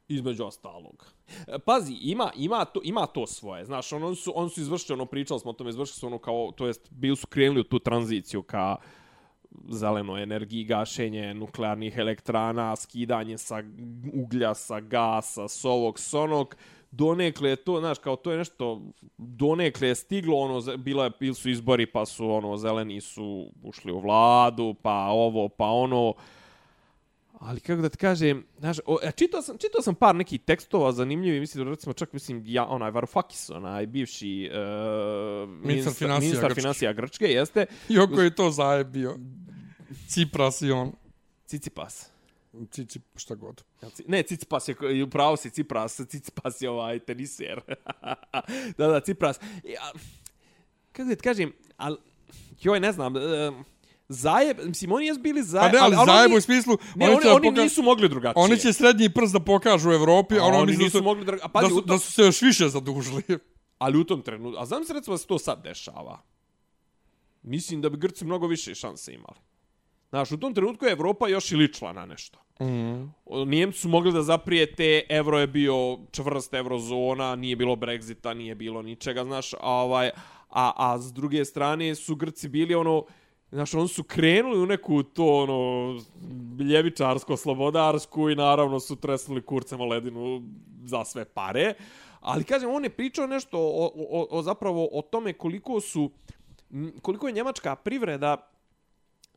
između ostalog. E, Pazi, ima, ima, to, ima to svoje. Znaš, on, on, su, on su izvršili, ono, pričali smo o tome, izvršili su ono kao, to jest, bili su krenuli u tu tranziciju ka zelenoj energiji, gašenje nuklearnih elektrana, skidanje sa uglja, sa gasa, s ovog, s onog, donekle je to, znaš, kao to je nešto, donekle je stiglo, ono, bila je, bili su izbori, pa su, ono, zeleni su ušli u vladu, pa ovo, pa ono, Ali kako da ti kažem, znaš, o, e, čitao sam, čitao sam par nekih tekstova zanimljivi, mislim da recimo čak mislim ja onaj Varoufakis, onaj bivši uh, ministar, financija ministar Grčke. financija Grčke jeste Iako je to zajebio. Cipras i on. Cicipas. Cici, šta god. Ne, Cicipas je, upravo si Cipras, Cicipas je ovaj teniser. da, da, Cipras. I, a, kako da ti kažem, al, joj, ne znam, uh, zajeb, mislim, oni jesu bili Pa zajeb, ne, ali oni- zajebu u smislu... Ne, oni, da oni poka- nisu mogli drugačije. Oni će srednji prst da pokažu u Evropi, a, A oni da nisu su, mogli druga- a da, pazi, su, u to- da su se još više zadužili. Ali u tom trenutku, a znam se recimo da se to sad dešava. Mislim da bi Grci mnogo više šanse imali. Znaš, u tom trenutku je Evropa još i ličila na nešto. Mm. Nijemci su mogli da zaprijete, evro je bio čvrst eurozona, nije bilo Brexita, nije bilo ničega, znaš, a, ovaj, a, a s druge strane su Grci bili ono, znaš, oni su krenuli u neku to, ono, ljevičarsko, slobodarsku i naravno su tresnuli kurcem o ledinu za sve pare. Ali, kažem, on je pričao nešto o, o, o zapravo o tome koliko su, koliko je njemačka privreda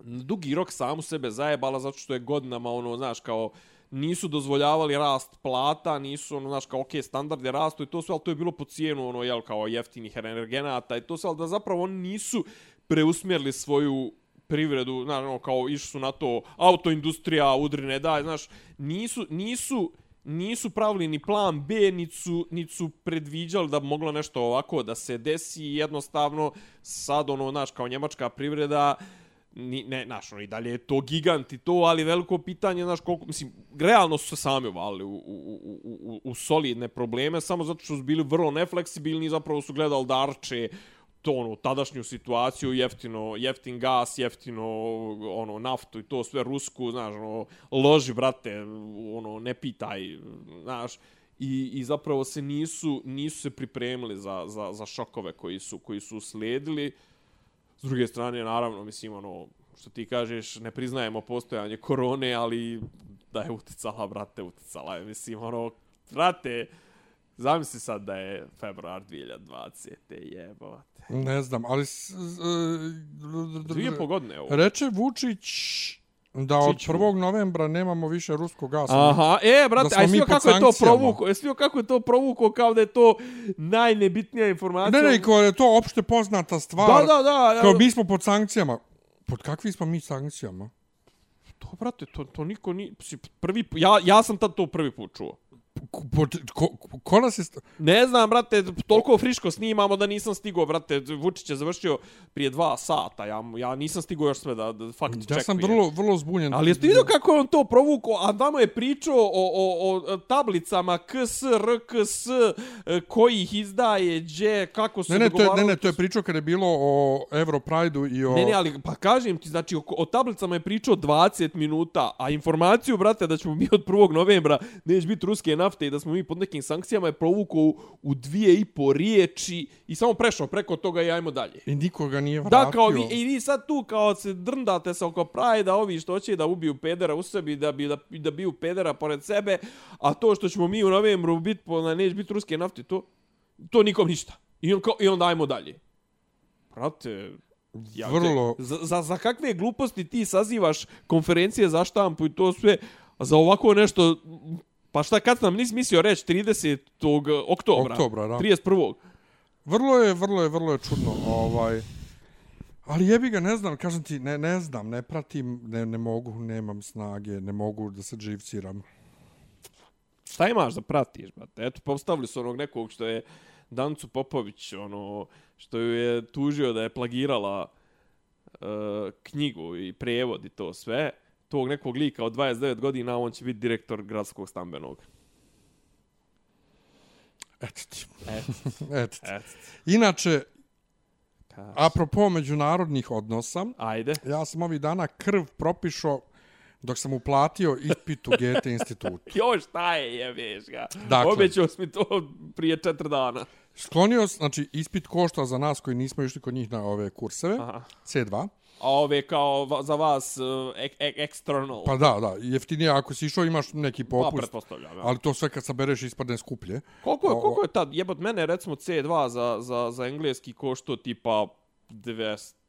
dugi rok samu sebe zajebala zato što je godinama ono, znaš, kao nisu dozvoljavali rast plata, nisu, ono, znaš, kao, ok, standardi rastu i to sve, ali to je bilo po cijenu, ono, jel, kao jeftinih energenata i to sve, ali da zapravo oni nisu preusmjerili svoju privredu, naravno, kao išli su na to autoindustrija, udri ne daj, znaš, nisu, nisu, nisu pravili ni plan B, niti su, niti su predviđali da bi moglo nešto ovako da se desi jednostavno sad ono, znaš, kao njemačka privreda, ni, ne, znaš, ono, i dalje je to gigant i to, ali veliko pitanje, znaš, koliko, mislim, realno su se sami uvali u, u, u, u, u solidne probleme, samo zato što su bili vrlo nefleksibilni zapravo su gledali darče, to ono tadašnju situaciju jeftino jeftin gas jeftino ono naftu i to sve rusku znaš ono loži brate ono ne pitaj znaš i, i zapravo se nisu nisu se pripremili za, za, za šokove koji su koji su slijedili s druge strane naravno mislim ono što ti kažeš ne priznajemo postojanje korone ali da je uticala brate uticala je mislim ono brate Zamisli sad da je februar 2020. Jebovate. Ne znam, ali... S, s, Dvije po godine ovo. Reče Vučić da od Čiču. 1. novembra nemamo više ruskog gasa. Aha, e, brate, Da smo a mi svio pod kako je to provuko, svio kako je to provuko kao da je to najnebitnija informacija. Ne, ne, kao je to opšte poznata stvar. Da, da, da. Kao mi smo pod sankcijama. Pod kakvi smo mi sankcijama? To, brate, to, to niko ni... Prvi, ja, ja sam tad to prvi put čuo. Ko, ko, nas je... Ne znam, brate, toliko friško snimamo da nisam stigao, brate. Vučić je završio prije dva sata. Ja, ja nisam stigao još sve da, da fakt Ja sam čekujem. vrlo, vrlo zbunjen. Ali jeste vidio kako je on to provuko, a damo je pričao o, o, o tablicama KS, RKS, koji ih izdaje, gdje, kako se Ne, ne, to je, ne, dogovarali. ne, to je pričao kada je bilo o Europrideu i o... Ne, ne, ali pa kažem ti, znači o, o tablicama je pričao 20 minuta, a informaciju, brate, da ćemo mi od 1. novembra neće biti ruske nafte i da smo mi pod nekim sankcijama je provukao u, dvije i po riječi i samo prešao preko toga i ajmo dalje. I nikoga nije vratio. Da, kao vi, i vi sad tu kao se drndate se oko Prajda, ovi što će da ubiju pedera u sebi, da bi da, da biju pedera pored sebe, a to što ćemo mi u novembru biti, po, na, neće biti ruske nafte, to, to nikom ništa. I, on, kao, i onda ajmo dalje. Prate, ja, Vrlo- Za, za, za kakve gluposti ti sazivaš konferencije za štampu i to sve, a za ovako nešto, pa šta kad nam nisi mislio reći 30. oktobra, Oktobra, da. 31. Vrlo je, vrlo je, vrlo je čudno. Ovaj... Ali jebi ga, ne znam, kažem ti, ne, ne znam, ne pratim, ne, ne mogu, nemam snage, ne mogu da se živciram. Šta imaš da pratiš, brate? Eto, postavili su onog nekog što je Dancu Popović, ono, što ju je tužio da je plagirala uh, knjigu i prevod i to sve. Tog nekog lika od 29 godina, on će biti direktor gradskog stambenog. Eto ti. Eto, Eto ti. eto. Inače, Ka- apropo međunarodnih odnosa, Ajde. ja sam ovih dana krv propišao dok sam uplatio ispit u GT institutu. Jo, šta je, jebeš ga? Dakle. Obećao si mi to prije četiri dana. Sklonio, sam- znači, ispit košta za nas koji nismo išli kod njih na ove kurseve, Aha. C2. A ove kao va- za vas uh, ek, ek, external. Pa da, da, jeftinije ako si išao imaš neki pa popust, pretpostavljam. Ja. ali to sve kad sabereš ispadne skuplje. Koliko je, koliko je tad, jebot mene recimo C2 za, za, za engleski košto tipa 200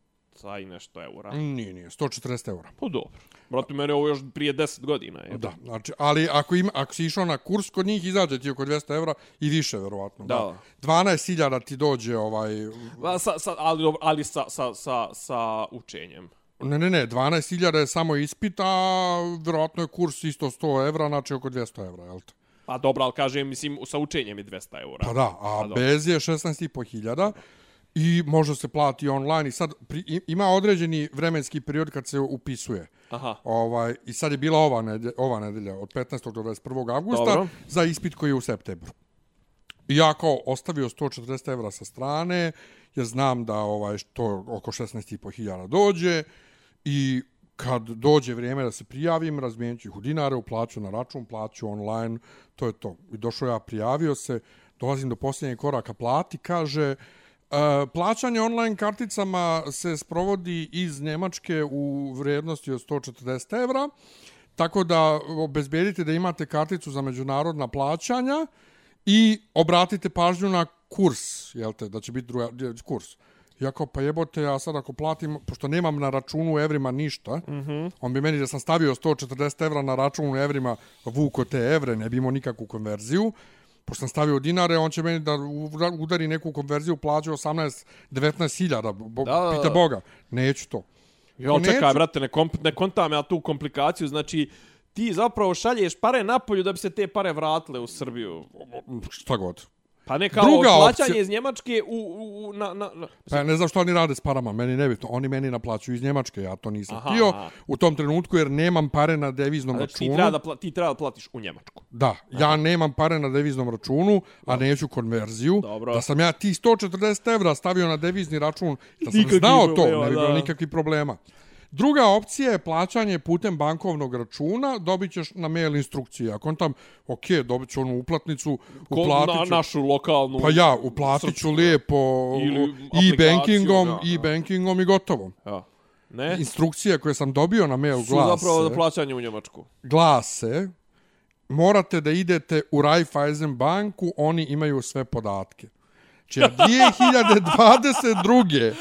i nešto eura. Nije, nije, 140 eura. Pa dobro. Brate, mene ovo još prije 10 godina. Je. Da, znači, ali ako, ima, ako si išao na kurs kod njih, izađe ti oko 200 eura i više, verovatno. Da. 12.000 ti dođe ovaj... A, sa, sa, ali, dobro, ali sa, sa, sa, sa učenjem. Ne, ne, ne, 12.000 je samo ispit, a verovatno je kurs isto 100 evra, znači oko 200 evra, jel te? Pa dobro, ali kažem, mislim, sa učenjem je 200 eura. Pa da, a dobro. bez je 16.500 i može se plati online i sad pri, ima određeni vremenski period kad se upisuje. Aha. Ovaj, I sad je bila ova nedelja, ova nedelja od 15. do 21. augusta Dobro. za ispit koji je u septembru. I ja kao ostavio 140 evra sa strane, jer znam da ovaj što oko 16.500 dođe i kad dođe vrijeme da se prijavim, razmijenit ću ih u dinare, uplaću na račun, plaću online, to je to. I došao ja, prijavio se, dolazim do posljednjeg koraka plati, kaže, E, plaćanje online karticama se sprovodi iz Njemačke u vrijednosti od 140 evra, tako da obezbedite da imate karticu za međunarodna plaćanja i obratite pažnju na kurs, jel te, da će biti druga, kurs. Ja kao, pa jebote, ja sad ako platim, pošto nemam na računu u evrima ništa, mm -hmm. on bi meni da sam stavio 140 evra na račun u evrima, vuko te evre, ne bi imao nikakvu konverziju, pošto sam stavio dinare, on će meni da udari neku konverziju, plaću 18-19 hiljada, bo, Da, pita Boga, neću to. Jo, Neću. čekaj, brate, ne, komp, ne kontam ja tu komplikaciju, znači ti zapravo šalješ pare napolju da bi se te pare vratile u Srbiju. Šta god. Pa ne kao Druga plaćanje opcija- iz Njemačke u, u, u na, na, na, Pa ja ne znam što oni rade s parama, meni nebitno. Oni meni naplaćuju iz Njemačke, ja to nisam Aha, htio aha. u tom trenutku jer nemam pare na deviznom znači ti računu. treba, da, pla, ti treba da platiš u Njemačku. Da, ja nemam pare na deviznom računu, a neću konverziju. Dobro. Da sam ja ti 140 evra stavio na devizni račun, da sam Nikakvih znao to, problema, ne bi bilo nikakvih problema. Druga opcija je plaćanje putem bankovnog računa, dobit ćeš na mail instrukcije. Ako on tam, ok, dobit ću onu uplatnicu, uplatit na, ću... našu lokalnu... Pa ja, uplatit ću lijepo e-bankingom, da, da. e-bankingom i gotovo. Ja. Ne? Instrukcije koje sam dobio na mail Su glase, zapravo za plaćanje u Njemačku. glase morate da idete u Raiffeisen banku, oni imaju sve podatke. Znači, ja 2022.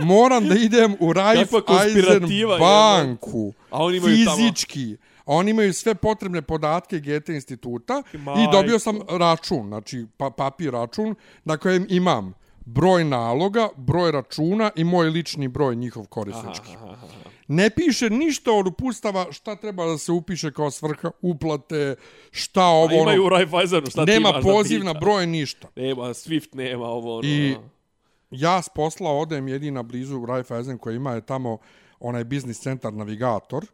Moram da idem u Raiffeisen banku, A oni imaju fizički. A oni imaju sve potrebne podatke GT instituta i Majko. dobio sam račun, znači pa, papir račun na kojem imam broj naloga, broj računa i moj lični broj njihov korisnički. Ne piše ništa od upustava šta treba da se upiše kao svrha uplate, šta A ovo, imaju u ono, Raiffeisenu, šta ti nema da poziv na broj, ništa. Nema, Swift nema ovo. Ono, I da. Ja s posla odem jedina blizu Raiffeisen koja ima je tamo onaj biznis centar navigator.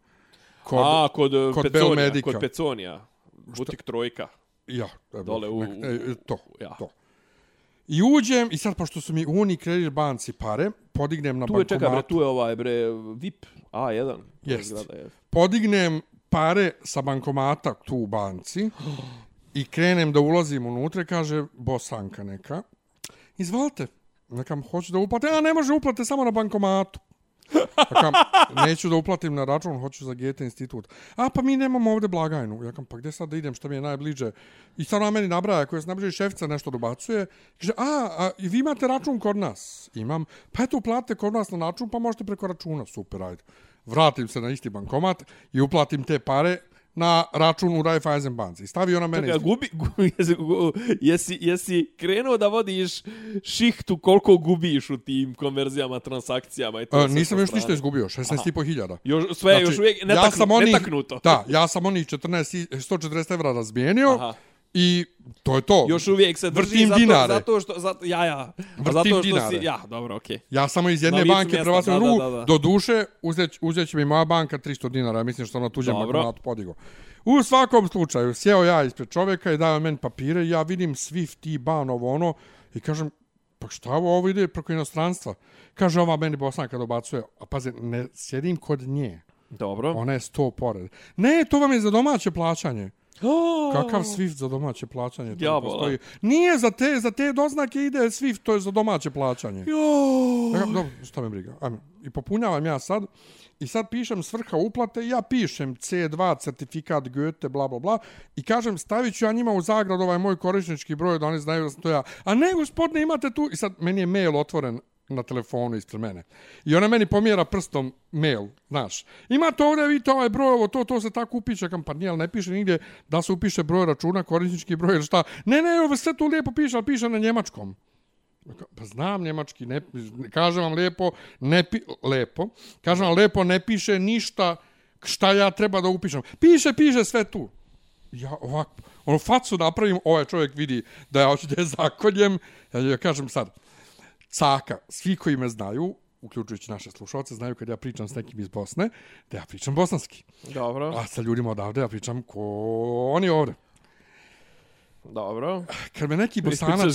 Kod, A, kod, kod kod Peconija, Belmedica. kod Peconija. Butik trojka. Ja, evo, Dole u- nek- e, to, Ja. to. I uđem, i sad pošto su mi Uni Credit banci pare, podignem na Tu je, čekaj, bre, bankomatu. tu je ovaj, bre, VIP A1. Jest. Podignem pare sa bankomata tu u banci i krenem da ulazim unutra kaže bosanka neka, izvolite, nekam hoću da uplate, a ne može uplate samo na bankomatu. Ja kam, neću da uplatim na račun, hoću za GT institut. A pa mi nemamo ovde blagajnu. Ja kam, pa gdje sad da idem, što mi je najbliže? I sad ona meni nabraja, koja se najbliže šefica nešto dobacuje. Kaže, a, a i vi imate račun kod nas? Imam. Pa eto, uplatite kod nas na račun, pa možete preko računa. Super, ajde. Vratim se na isti bankomat i uplatim te pare na račun u Raiffeisen banci. Stavi ona mene... Čekaj, gubi, gubi, jesi, jesi, jesi krenuo da vodiš šihtu koliko gubiš u tim konverzijama, transakcijama i to E, nisam sa još ništa izgubio, 16,5 hiljada. Još, sve znači, još uvijek netaknu, onih, netaknuto. Da, ja sam onih 14, i- 140 evra razbijenio Aha. I to je to. Još uvijek se drži Vrtim zato, dinare. zato što... Zato, ja, ja. Vrtim zato što dinare. Si, ja, dobro, okej. Ja samo iz jedne banke prebacim da, da, da. do duše uzet, uzet će mi moja banka 300 dinara, mislim što sam na tuđem Dobro. bankomatu podigao. U svakom slučaju, sjeo ja ispred čovjeka i dao meni papire, ja vidim Swift, IBAN, ovo ono, i kažem, pa šta ovo, ovo ide preko inostranstva? Kaže ova meni bosanka dobacuje, a pazi, ne sjedim kod nje, Dobro. ona je sto pored. Ne, to vam je za domaće plaćanje. Kakav Swift za domaće plaćanje? To postoji. Nije za te, za te doznake ide Swift, to je za domaće plaćanje. Ja, dobro, šta me briga. Ajme. I popunjavam ja sad. I sad pišem svrha uplate, ja pišem C2, certifikat Goethe, bla, bla, bla. I kažem, stavit ću ja njima u zagrad ovaj moj korisnički broj, da oni znaju da sam to ja. A ne, gospodine, imate tu... I sad, meni je mail otvoren na telefonu ispred mene. I ona meni pomjera prstom mail, znaš. Imate ovdje, vidite ovaj broj, ovo, to, to se tako upiše. Kam, pa nije, ali ne piše nigdje da se upiše broj računa, korisnički broj ili šta. Ne, ne, ovo sve tu lijepo piše, ali piše na njemačkom. Pa znam njemački, ne, kažem vam lijepo, ne pi, lepo, kažem vam lijepo, ne piše ništa šta ja treba da upišem. Piše, piše sve tu. Ja ovako, ono facu napravim, ovaj čovjek vidi da ja hoću da je zakoljem, ja, ja kažem sad, caka, svi koji me znaju, uključujući naše slušalce, znaju kad ja pričam s nekim iz Bosne, da ja pričam bosanski. Dobro. A sa ljudima odavde ja pričam ko oni ovde. Dobro. kad me neki bosanac,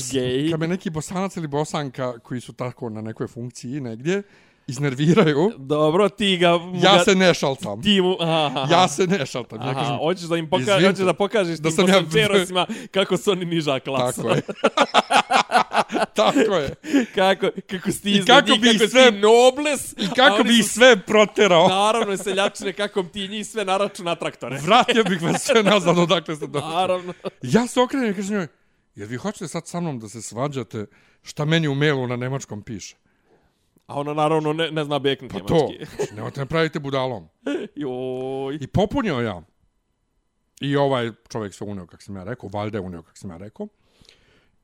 kad me neki bosanac ili bosanka koji su tako na nekoj funkciji negdje iznerviraju, Dobro, ti ga... ja ga- se ne šaltam. Ti mu... Aha, aha. Ja se ne šaltam. Ja Aha, kažem, hoćeš da im pokažeš, hoćeš da pokažeš da tim sam ja- kako su oni niža klasa. tako je. tako je. kako, kako si ti I iznad kako bi kako sve- ti nobles. I kako bi ih su- sve proterao. Naravno, seljačine, kako ti njih sve naraču na traktore. Vratio bih vas sve nazad odakle ste došli. Naravno. Ja se okrenem i kažem njoj, jer vi hoćete sad sa mnom da se svađate šta meni u mailu na nemačkom piše. A ona naravno ne, ne zna beknut Pa to, njemački. znači, nemojte me pravite budalom. Joj. I popunio ja. I ovaj čovjek se unio, kako sam ja rekao, valjda je unio, kako sam ja rekao.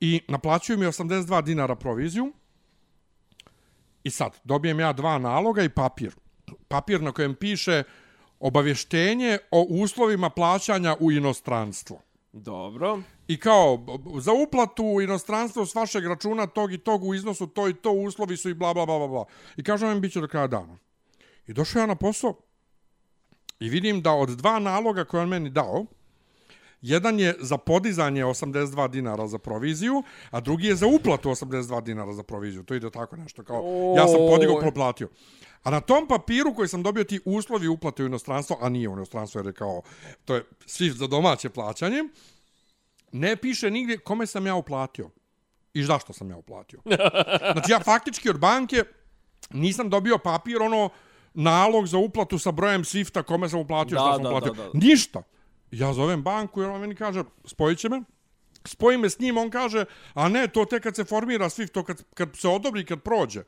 I naplaćuju mi 82 dinara proviziju. I sad, dobijem ja dva naloga i papir. Papir na kojem piše obavještenje o uslovima plaćanja u inostranstvo. Dobro. I kao, za uplatu u inostranstvo s vašeg računa tog i tog u iznosu to i to uslovi su i bla bla bla bla. I kažu vam bit će do kraja dana. I došao ja na posao i vidim da od dva naloga koje on meni dao, jedan je za podizanje 82 dinara za proviziju, a drugi je za uplatu 82 dinara za proviziju. To ide tako nešto kao, ja sam podigao, proplatio. A na tom papiru koji sam dobio ti uslovi uplate u inostranstvo, a nije u inostranstvo jer je kao, to je svi za domaće plaćanje, ne piše nigdje kome sam ja uplatio i zašto sam ja uplatio. Znači ja faktički od banke nisam dobio papir, ono, nalog za uplatu sa brojem Swifta kome sam uplatio, Da, šta sam da, uplatio. da, da. Ništa. Ja zovem banku i on meni kaže, spojit će me. Spoji me s njim, on kaže, a ne, to te kad se formira Swift, to kad, kad se odobri, kad prođe.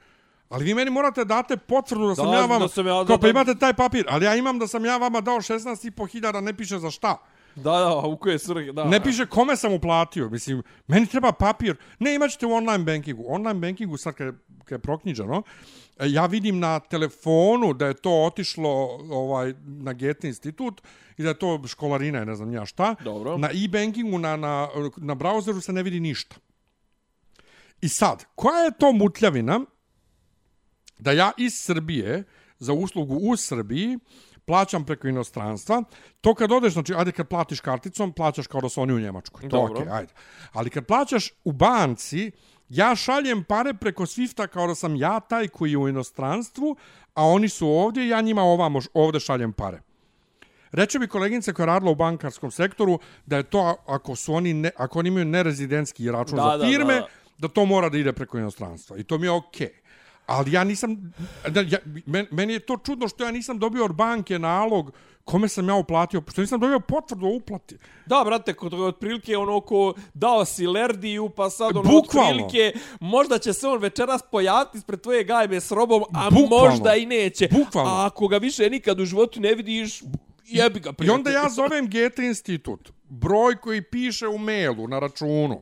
Ali vi meni morate date potvrdu da sam Da, ja vama, da sam ja- kao da- pa imate taj papir, ali ja imam da sam ja vama dao 16,5 hiljada, ne piše za šta. Da, da, u koje svrhe, da. Ne piše kome sam uplatio. Mislim, meni treba papir. Ne, imat ćete u online bankingu. Online bankingu, sad kad je, kad je proknjiđano, e, ja vidim na telefonu da je to otišlo ovaj, na Goethe institut i da je to školarina, ne znam ja šta. Dobro. Na e-bankingu, na, na, na brauzeru se ne vidi ništa. I sad, koja je to mutljavina da ja iz Srbije za uslugu u Srbiji plaćam preko inostranstva. To kad odeš, znači, ajde kad platiš karticom, plaćaš kao da su oni u Njemačkoj. To okej, ajde. Ali kad plaćaš u banci, ja šaljem pare preko Swifta kao da sam ja taj koji je u inostranstvu, a oni su ovdje i ja njima ovamo, ovdje šaljem pare. Reče bi koleginica koja je radila u bankarskom sektoru da je to ako su oni ne, ako oni imaju nerezidentski račun Da, za firme, da, da, da. to mora da ide preko inostranstva. I to mi je okej. Ali ja nisam, ja, men, meni je to čudno što ja nisam dobio od banke nalog kome sam ja uplatio, što nisam dobio potvrdu o uplati. Da, brate, kod otprilike ono ko dao si Lerdiju, pa sad ono Bukvalno. otprilike, možda će se on večeras pojaviti ispred tvoje gajbe s robom, a Bukvalno. možda i neće. Bukvalno. A ako ga više nikad u životu ne vidiš, jebi ga I prijatelj. onda ja zovem Goethe institut, broj koji piše u mailu, na računu,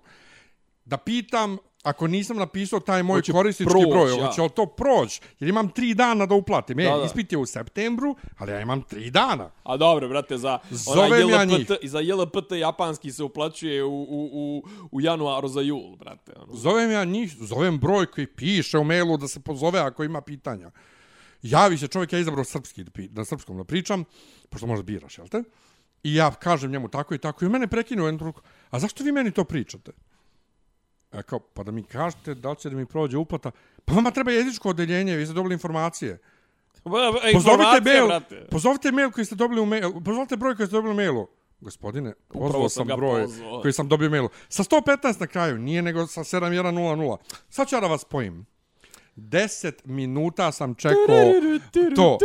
da pitam, ako nisam napisao taj moj Hoće korisnički proć, broj, ja. hoće li to proći? Jer imam tri dana da uplatim. E, Da, da. ispit je u septembru, ali ja imam tri dana. A dobro, brate, za Zovem ja JLPT, njih. i za JLPT japanski se uplaćuje u, u, u, u januaru za jul, brate. Ono. Zovem ja njih, zovem broj koji piše u mailu da se pozove ako ima pitanja. Javi se čovjek, ja izabrao srpski, na srpskom da pričam, pošto možda biraš, jel te? I ja kažem njemu tako i tako, i mene prekinuo jednu truku, a zašto vi meni to pričate? E kao, pa da mi kažete da li će da mi prođe uplata, pa vama treba jezičko odeljenje, vi ste dobili informacije. Ba, ba, Pozovite mail, brate. pozovite mail koji ste dobili u mailu, pozovite broj koji ste dobili u mailu. Gospodine, pozvao sam sam broj pozvao. koji sam dobio mailu. Sa 115 na kraju, nije nego sa 7100. Sad ću ja da vas spojim. 10 minuta sam čekao to.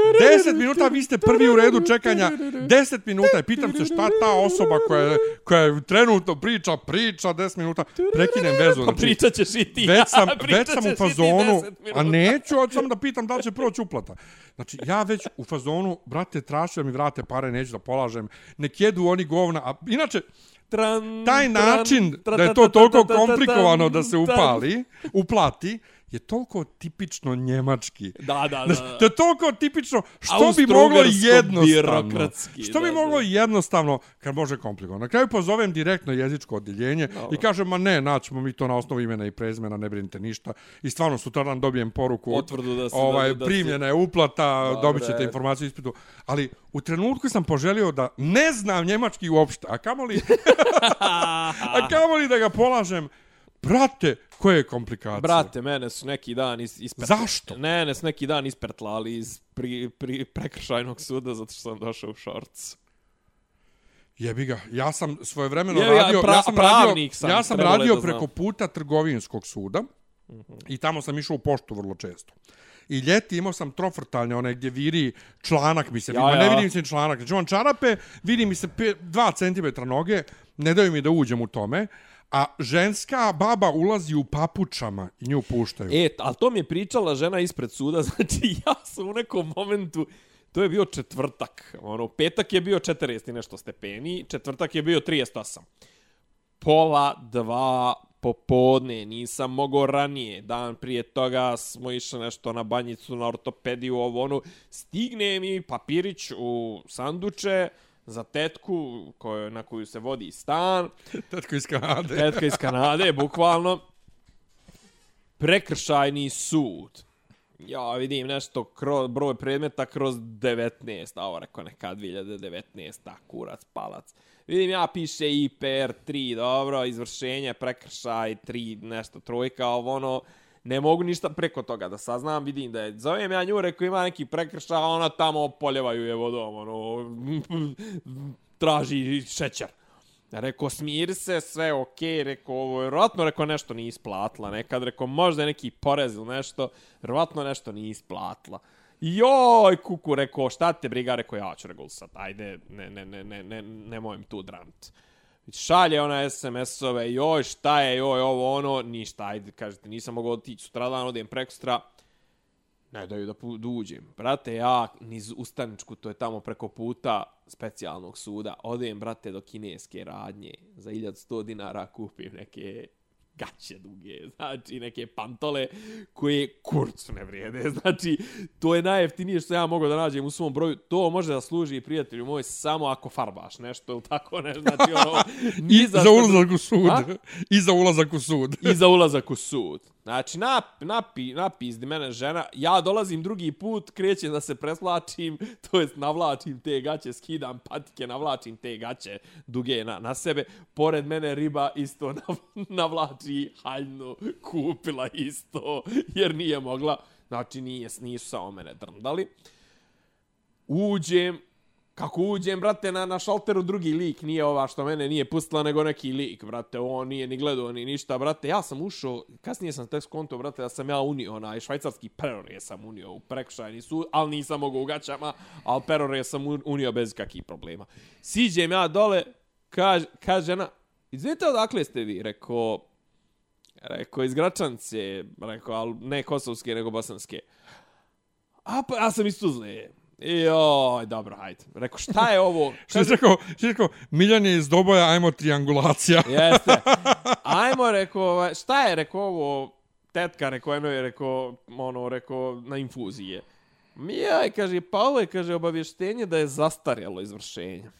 10 minuta, vi ste prvi u redu čekanja. 10 minuta i pitam se šta ta osoba koja, je, koja je trenutno priča, priča 10 minuta. Prekinem vezu. Pa Znači, pričat ćeš i ti. već sam, već sam u fazonu, 10 a neću, hoću samo da pitam da li će proći uplata. Znači, ja već u fazonu, brate, tražio da mi vrate pare, neću da polažem. Nek jedu oni govna. A inače, Tran, taj tran, način tra- da je to toliko komplikovano da se upali, uplati, je toliko tipično njemački. Da, da, Znaš, da. to je toliko tipično što bi moglo jednostavno. Što bi da, da. moglo jednostavno, kad može komplikovano. Na kraju pozovem direktno jezičko odjeljenje i kažem, ma ne, naćemo mi to na osnovu imena i prezmena, ne brinite ništa. I stvarno sutradan dobijem poruku, Potvrdu da si- ovaj, da- da primljena je uplata, Dobre. dobit ćete informaciju ispitu. Ali u trenutku sam poželio da ne znam njemački uopšte, a kamoli, a kamoli da ga polažem. Brate, koje je komplikacije? Brate, mene su neki dan is, ispertli. Zašto? Ne, ne su neki dan ispertlali iz pri, pri, prekršajnog suda zato što sam došao u šorc. Jebi ga, ja sam svojevremeno Jebi ga, radio, pra- ja sam radio, sam, ja sam radio preko puta trgovinskog suda i tamo sam išao u poštu vrlo često. I ljeti imao sam trofrtalne, one gdje viri članak mi se Ja, vidi, ma ne ja. vidim se članak. Znači, on čarape, vidi mi se 2 cm noge, ne daju mi da uđem u tome, a ženska baba ulazi u papučama i nju puštaju. E, ali to mi je pričala žena ispred suda, znači ja sam u nekom momentu, to je bio četvrtak, ono, petak je bio 40 i nešto stepeni, četvrtak je bio 38. Pola dva popodne, nisam mogao ranije, dan prije toga smo išli nešto na banjicu, na ortopediju, ovo ono, stigne mi papirić u sanduče, za tetku koju, na koju se vodi stan. Tetko iz Kanade. Tetka iz Kanade, bukvalno. Prekršajni sud. Ja vidim nešto kroz, broj predmeta kroz 19, a ovo rekao neka 2019, a kurac, palac. Vidim ja piše IPR 3, dobro, izvršenje, prekršaj 3, nešto, trojka, ovo ono, ne mogu ništa preko toga da saznam, vidim da je, zovem ja nju, rekao ima neki prekršaj, a ona tamo poljevaju je vodom, ono, traži šećer. Rekao, smiri se, sve ok, rekao, ovo je vjerovatno, rekao, nešto nije isplatila nekad, rekao, možda je neki porez ili nešto, vjerovatno nešto nije isplatila. Joj, kuku, rekao, šta te briga, reko, ja ću regulsat, ajde, ne, ne, ne, ne, ne, ne mojem tu dramt. Šalje ona SMS-ove, joj, šta je, joj, ovo, ono, ništa, ajde, kažete, nisam mogao otići sutradan, odem prekstra, ne daju da, pu- da uđem. Brate, ja niz Ustaničku, to je tamo preko puta specijalnog suda, odem, brate, do kineske radnje, za 1100 dinara kupim neke gaće duge, znači neke pantole koje kurcu ne vrijede, znači to je najjeftinije što ja mogu da nađem u svom broju, to može da služi prijatelju moj samo ako farbaš nešto ili tako ne, znači ono, I za ulazak u sud. A? I za ulazak u sud. i za ulazak u sud. Znači, nap, napi, napizdi mene žena, ja dolazim drugi put, krećem da se preslačim, to jest navlačim te gaće, skidam patike, navlačim te gaće duge na, na sebe. Pored mene riba isto nav, navlači haljnu, kupila isto, jer nije mogla. Znači, nije, nisu samo mene drndali. Uđem, Kako uđem, brate, na, na šalteru drugi lik, nije ova što mene nije pustila, nego neki lik, brate, on nije ni gledao ni ništa, brate, ja sam ušao, kasnije sam tek skonto, brate, da sam ja unio onaj švajcarski perore sam unio u prekšajni sud, ali nisam mogao u gaćama, ali perore sam unio bez kakih problema. Siđem ja dole, kaž, kaže žena, izvinite odakle ste vi, rekao, rekao iz Gračance, rekao, ali ne kosovske, nego bosanske. A pa ja sam iz Tuzle. Joj, dobro, hajde. Rekao, šta je ovo? Što je rekao, što je rekao, Miljan je iz doboja, ajmo triangulacija. Jeste. Ajmo, rekao, ovaj, šta je, rekao, ovo, tetka, rekao, eno je, rekao, ono, rekao, na infuzije. Mijaj, kaže, pa ovo je, kaže, obavještenje da je zastarjelo izvršenje.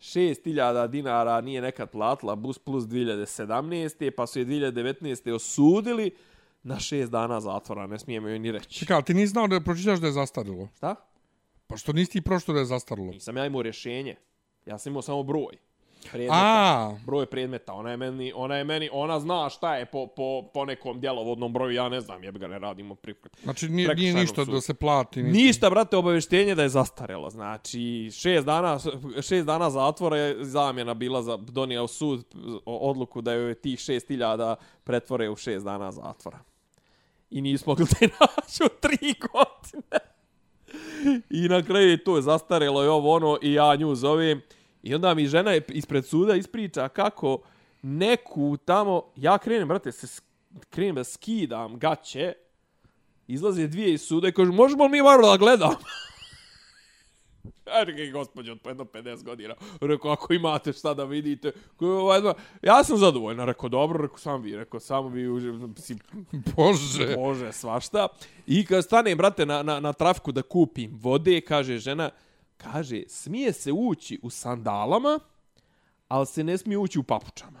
6000 dinara nije nekad platila bus plus 2017. pa su je 2019. osudili na 6 dana zatvora, ne smijemo joj ni reći. Čekaj, ti nisi znao da pročitaš da je zastarilo. Šta? Pa što nisi ti prošto da je zastarilo? Nisam ja imao rješenje. Ja sam imao samo broj. Predmeta. A, broj predmeta. Ona je meni, ona je meni, ona zna šta je po, po, po nekom djelovodnom broju, ja ne znam, jebe ga ne radimo pri... znači nije, nije ništa sudu. da se plati. Ništa. Ništa, brate, obavještenje da je zastarelo. Znači, šest dana, šest dana zatvora je zamjena bila za donio sud odluku da joj tih šest hiljada pretvore u šest dana zatvora. I nismo mogli te naći u tri godine. I na kraju je to zastarelo i ovo ono i ja nju zovem. I onda mi žena je ispred suda ispriča kako neku tamo, ja krenem, brate, se krenem da skidam gaće, izlaze dvije iz suda i kažu, možemo li mi malo da gledam? Ja rekao, gospođo, od jedno 50 godina. Rekao, ako imate šta da vidite. Ko- Ja sam zadovoljna. Rekao, dobro, rekao, sam vi. Rekao, samo vi uživ... Si, Bože. Bože, svašta. I kad stanem, brate, na, na, na trafku da kupim vode, kaže žena, kaže, smije se ući u sandalama, ali se ne smije ući u papučama.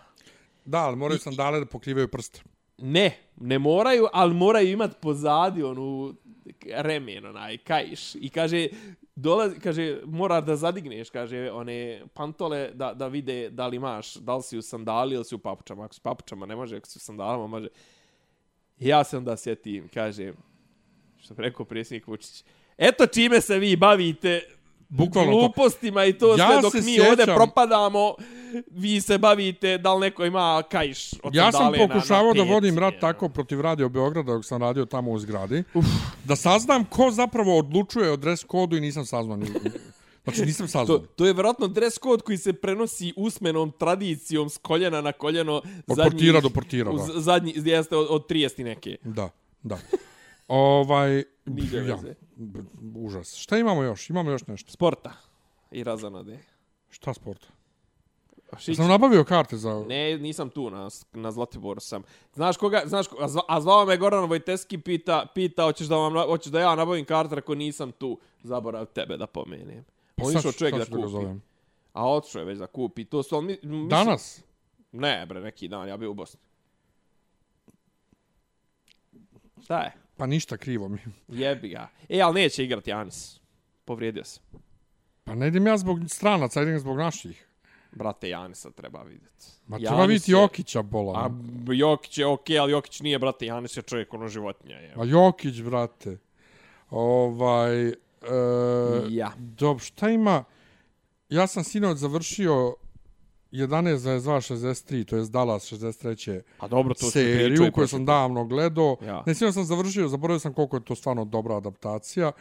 Da, ali moraju sandale da pokrivaju prste. Ne, ne moraju, ali moraju imat pozadi onu remen, onaj, kajš. I kaže, dolazi, kaže, moraš da zadigneš, kaže, one pantole da, da vide da li imaš, da li si u sandali ili si u papučama. Ako si u papučama ne može, ako si u sandalama može. Ja se onda sjetim, kaže, što bi rekao predsjednik Vučić, eto čime se vi bavite, Bukvalno glupostima i to Ja sve dok mi ovdje sjećam- propadamo, vi se bavite da li neko ima kajš od Ja sam na- pokušavao na da vodim rat tako protiv Radio Beograda dok sam radio tamo u zgradi. Uf. Da saznam ko zapravo odlučuje o dress kodu i nisam saznao. Ni... Znači nisam saznao. To, to je vjerojatno dress code koji se prenosi usmenom tradicijom s koljena na koljeno. Od zadnjih- portira do portira, uz- da. Zadnji, jeste od, od 30 neke. Da, da. ovaj, Nije ja, veze. Užas. Šta imamo još? Imamo još nešto. Sporta. I razanode. Šta sporta? Šić, Sam nabavio karte za... Ne, nisam tu, na, na Zlatiboru sam. Znaš koga, znaš, ko- a, zva, a zvao me Goran Vojteski, pita, pita hoćeš da, vam, hoćeš da ja nabavim karter ako nisam tu. Zaborav tebe da pomenem. Pa On išao čovjek da kupi. zovem. A otišao je već da kupi. To su, mi, mislim, Danas? Ne, bre, neki dan, ja bio u Bosni. Šta je? Pa ništa krivo mi. Jebi ga. E, ali neće igrati Janis. Povrijedio se. Pa ne idem ja zbog stranaca, idem zbog naših. Brate, Janisa treba vidjeti. Ma treba vidjeti Jokića bola. A Jokić je okej, ali Jokić nije, brate, Janis je čovjek ono životinja. Je. Ma Jokić, brate. Ovaj... E, Ja. Dob, šta ima? Ja sam sinoć završio 11.22.63, to je Dallas 63. A dobro, to seriju koju sam davno gledao. Ja. Ne, sam završio, zaboravio sam koliko je to stvarno dobra adaptacija.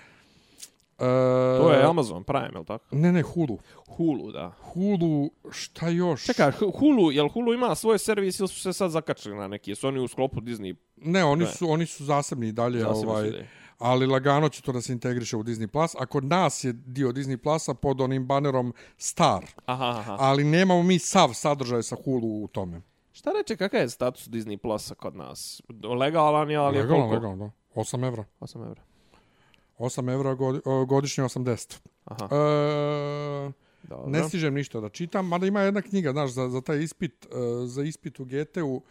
E, To je Amazon Prime, je li tako? Ne, ne, Hulu. Hulu, da. Hulu, šta još? Čekaj, Hulu, jel Hulu ima svoj servis ili su se sad zakačili na neki? Su oni u sklopu Disney? Ne, oni Ne. su, oni su zasebni i dalje, Zasebni ovaj, su dalje. Ali lagano će to da se integriše u Disney+. Plus. A kod nas je dio Disney Plusa pod onim banerom Star. Aha, aha. Ali nemamo mi sav sadržaj sa Hulu u tome. Šta reče, kakav je status Disney Plusa kod nas? Legalan je, ali je Legalno, koliko? legalno, da. 8 evra. 8 evra. 8 evra godi, godišnje 80. Aha, E, dobro. ne stižem ništa da čitam, mada ima jedna knjiga, znaš, za, za taj ispit, e, za ispit u GT-u,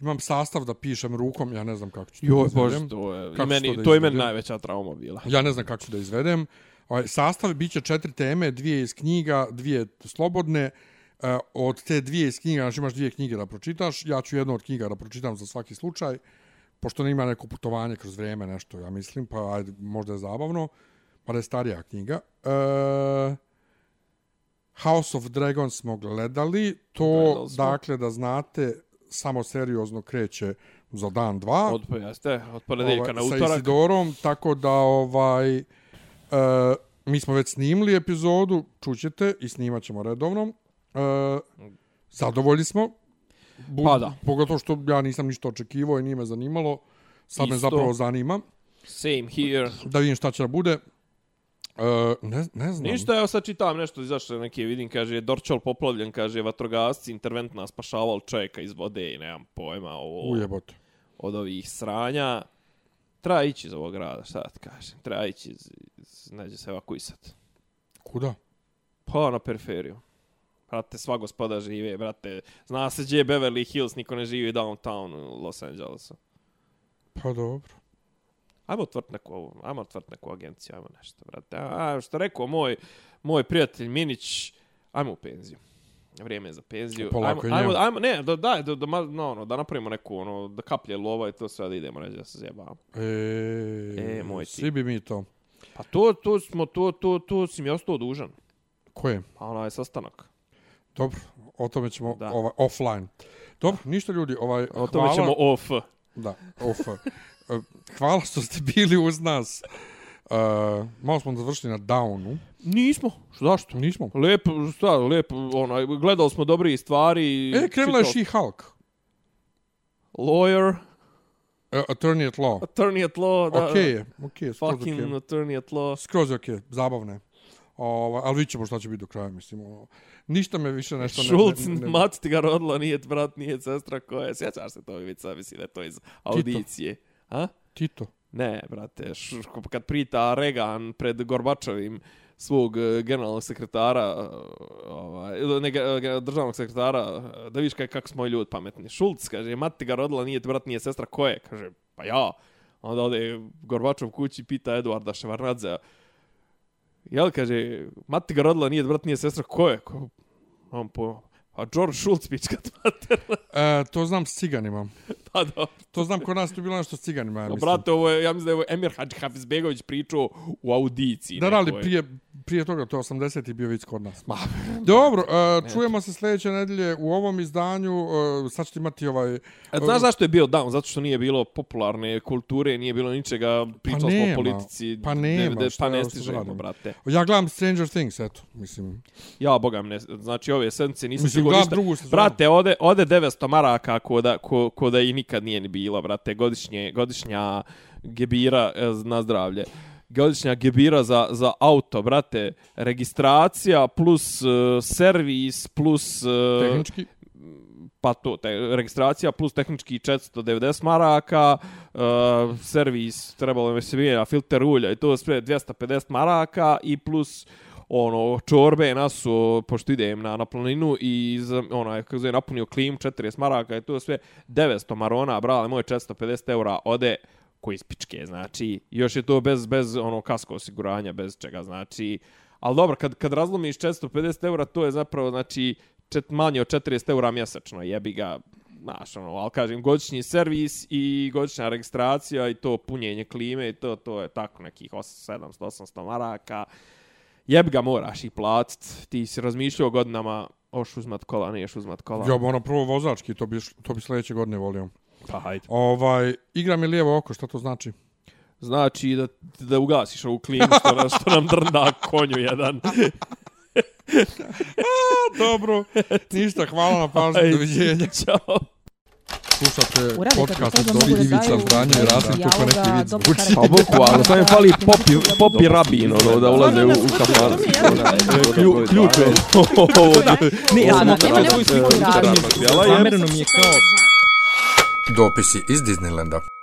imam sastav da pišem rukom, ja ne znam kako ću to da Joj, izvedem. bože, to je, Kako meni, to to je meni najveća trauma bila. Ja ne znam kako ću da izvedem. Ovaj, sastav bit će četiri teme, dvije iz knjiga, dvije slobodne. E, od te dvije iz knjiga, znači imaš dvije knjige da pročitaš, ja ću jednu od knjiga da pročitam za svaki slučaj, pošto ne ima neko putovanje kroz vrijeme, nešto, ja mislim, pa ajde, možda je zabavno, pa da je starija knjiga. E, House of Dragons smo gledali, to, Gledali smo. dakle, da znate, samo seriozno kreće za dan, dva Od, jeste, od ponedeljka na sa utorak. Isidorom, tako da ovaj e, mi smo već snimili epizodu, čućete i snimat ćemo redovno. E, zadovoljni smo. Bu, Pa da. Pogotovo što ja nisam ništa očekivao i nije me zanimalo. Sad me Isto. zapravo zanima Same here. da vidim šta će da bude. E, ne, ne znam. Ništa, evo sad čitam nešto, izašlo je neki, vidim, kaže, Dorčol poplavljen, kaže, vatrogasci interventna spašavali čovjeka iz vode i nemam pojma ovo, Ujebote. od ovih sranja. Treba ići iz ovog grada, šta ti kažem, treba ići iz, iz neđe se evakuisat. Kuda? Pa na periferiju. Brate, sva gospoda žive, brate. Zna se gdje je Beverly Hills, niko ne živi downtown u Los Angelesu. Pa dobro. Ajmo otvrt neku, ovu- ajmo otvrt neku agenciju, ajmo nešto, brate. A, a, što rekao moj, moj prijatelj Minić, ajmo u penziju. Vrijeme je za penziju. Polako ajmo, ajmo, ajmo, ne, da, daj, da, da, ma- no, no, da napravimo neku, ono, da kaplje lova i to sve da idemo reći da se zjebamo. E, E, moj ti. Svi bi mi to. Pa to, to smo, to, to, to si mi ostao dužan. Ko je? Pa onaj sastanak. Dobro, o tome ćemo Da. ovaj, offline. Dobro, ništa ljudi, ovaj, O tome hvala. ćemo off. Da, off. E, Hvala što ste bili uz nas. Uh, malo smo završili na downu. Nismo. Zašto? Nismo. Lepo, šta, lepo, onaj, gledali smo dobri stvari. E, krenula je She-Hulk. Lawyer, Uh, attorney at law. attorney at law, da. Okej je, okej, skroz Fucking okej. attorney at law. Skroz je okej, zabavno je. Ovaj, ali vidit ćemo šta će biti do kraja, mislim. Ono. Ništa me više nešto ne... Šulc, ne, ne, ne, mat ti ga rodila, nije brat, nije sestra koja je. Sjećaš se to vica, mislim da je to iz audicije. A? Tito. Ne, brate, š, kad prita Reagan pred Gorbačovim svog eh, generalnog sekretara, eh, ovaj, ili ne, državnog sekretara, da vidiš kaj, kako smo ljudi pametni. Šulc, kaže, mati ga rodila, nije ti brat, nije sestra, ko je? Kaže, pa ja. Onda ode Gorbačov kući, pita Eduarda Ševarnadzea, jel, kaže, mati ga rodila, nije brat, nije sestra, ko je? Ko, on po, a George Schultz, pička mater. E, to znam s ciganima. pa dobro. To znam kod nas to je bilo nešto s ciganima, ja No, mislim. brate, ovo je, ja mislim da je ovo Emir Hadži Hafizbegović pričao u audiciji. Da, ali nekoj. prije prije toga, to je 80. bio vic kod nas. Dobro, uh, čujemo se sljedeće nedelje u ovom izdanju. Uh, sad ćete imati ovaj... E, znaš zašto je bio down? Zato što nije bilo popularne kulture, nije bilo ničega, pričali smo nema, o politici. pa nema, 90, šta pa ne ja sad stižemo, brate. Ja gledam Stranger Things, eto, mislim. Ja, bogam, ne, znači ove sedmice nisam Mislim, ništa. drugu sezonu. Brate, ode, ode 900 maraka ko da, ko, ko da i nikad nije ni bilo, brate. Godišnje, godišnja gebira e, na zdravlje. Godišnja gebira za, za auto, brate. Registracija plus uh, servis plus... Uh, Tehnički. pa to, te, registracija plus tehnički 490 maraka, uh, servis, trebalo mi se mijenja filter ulja i to sve 250 maraka i plus ono čorbe nasu pošto idem na na planinu i za, ono je kako zove, napunio klim 40 maraka i to sve 900 marona brale moje 450 eura ode koji ispičke, znači još je to bez bez ono kasko osiguranja bez čega znači ali dobro kad kad razlomiš 450 eura to je zapravo znači čet, manje od 40 eura mjesečno jebi ga Znaš, ono, ali kažem, godišnji servis i godišnja registracija i to punjenje klime i to, to je tako nekih 700, 800 maraka. Jeb ga moraš i platit. Ti si razmišljao godinama, oš uzmat kola, niješ uzmat kola. Ja, ono prvo vozački, to bi, to bi sljedeće godine volio. Pa hajde. Ovaj, igra mi lijevo oko, šta to znači? Znači da, da ugasiš ovu klimu što, nam- što nam drnda konju jedan. Dobro, ništa, hvala na pažnju, doviđenja. Ćao. Slušate podcast od mogu da Ivica daju Zdanje i Rasim, kako neki vid zvuči. Pa bukvalno, to mi fali popi, popi rabin, ono, da ulaze u, u kafan. Klju, ključ je. Ne, ja sam nema nemoj sliku. Zamereno mi je kao Dopisi iz Disneylanda.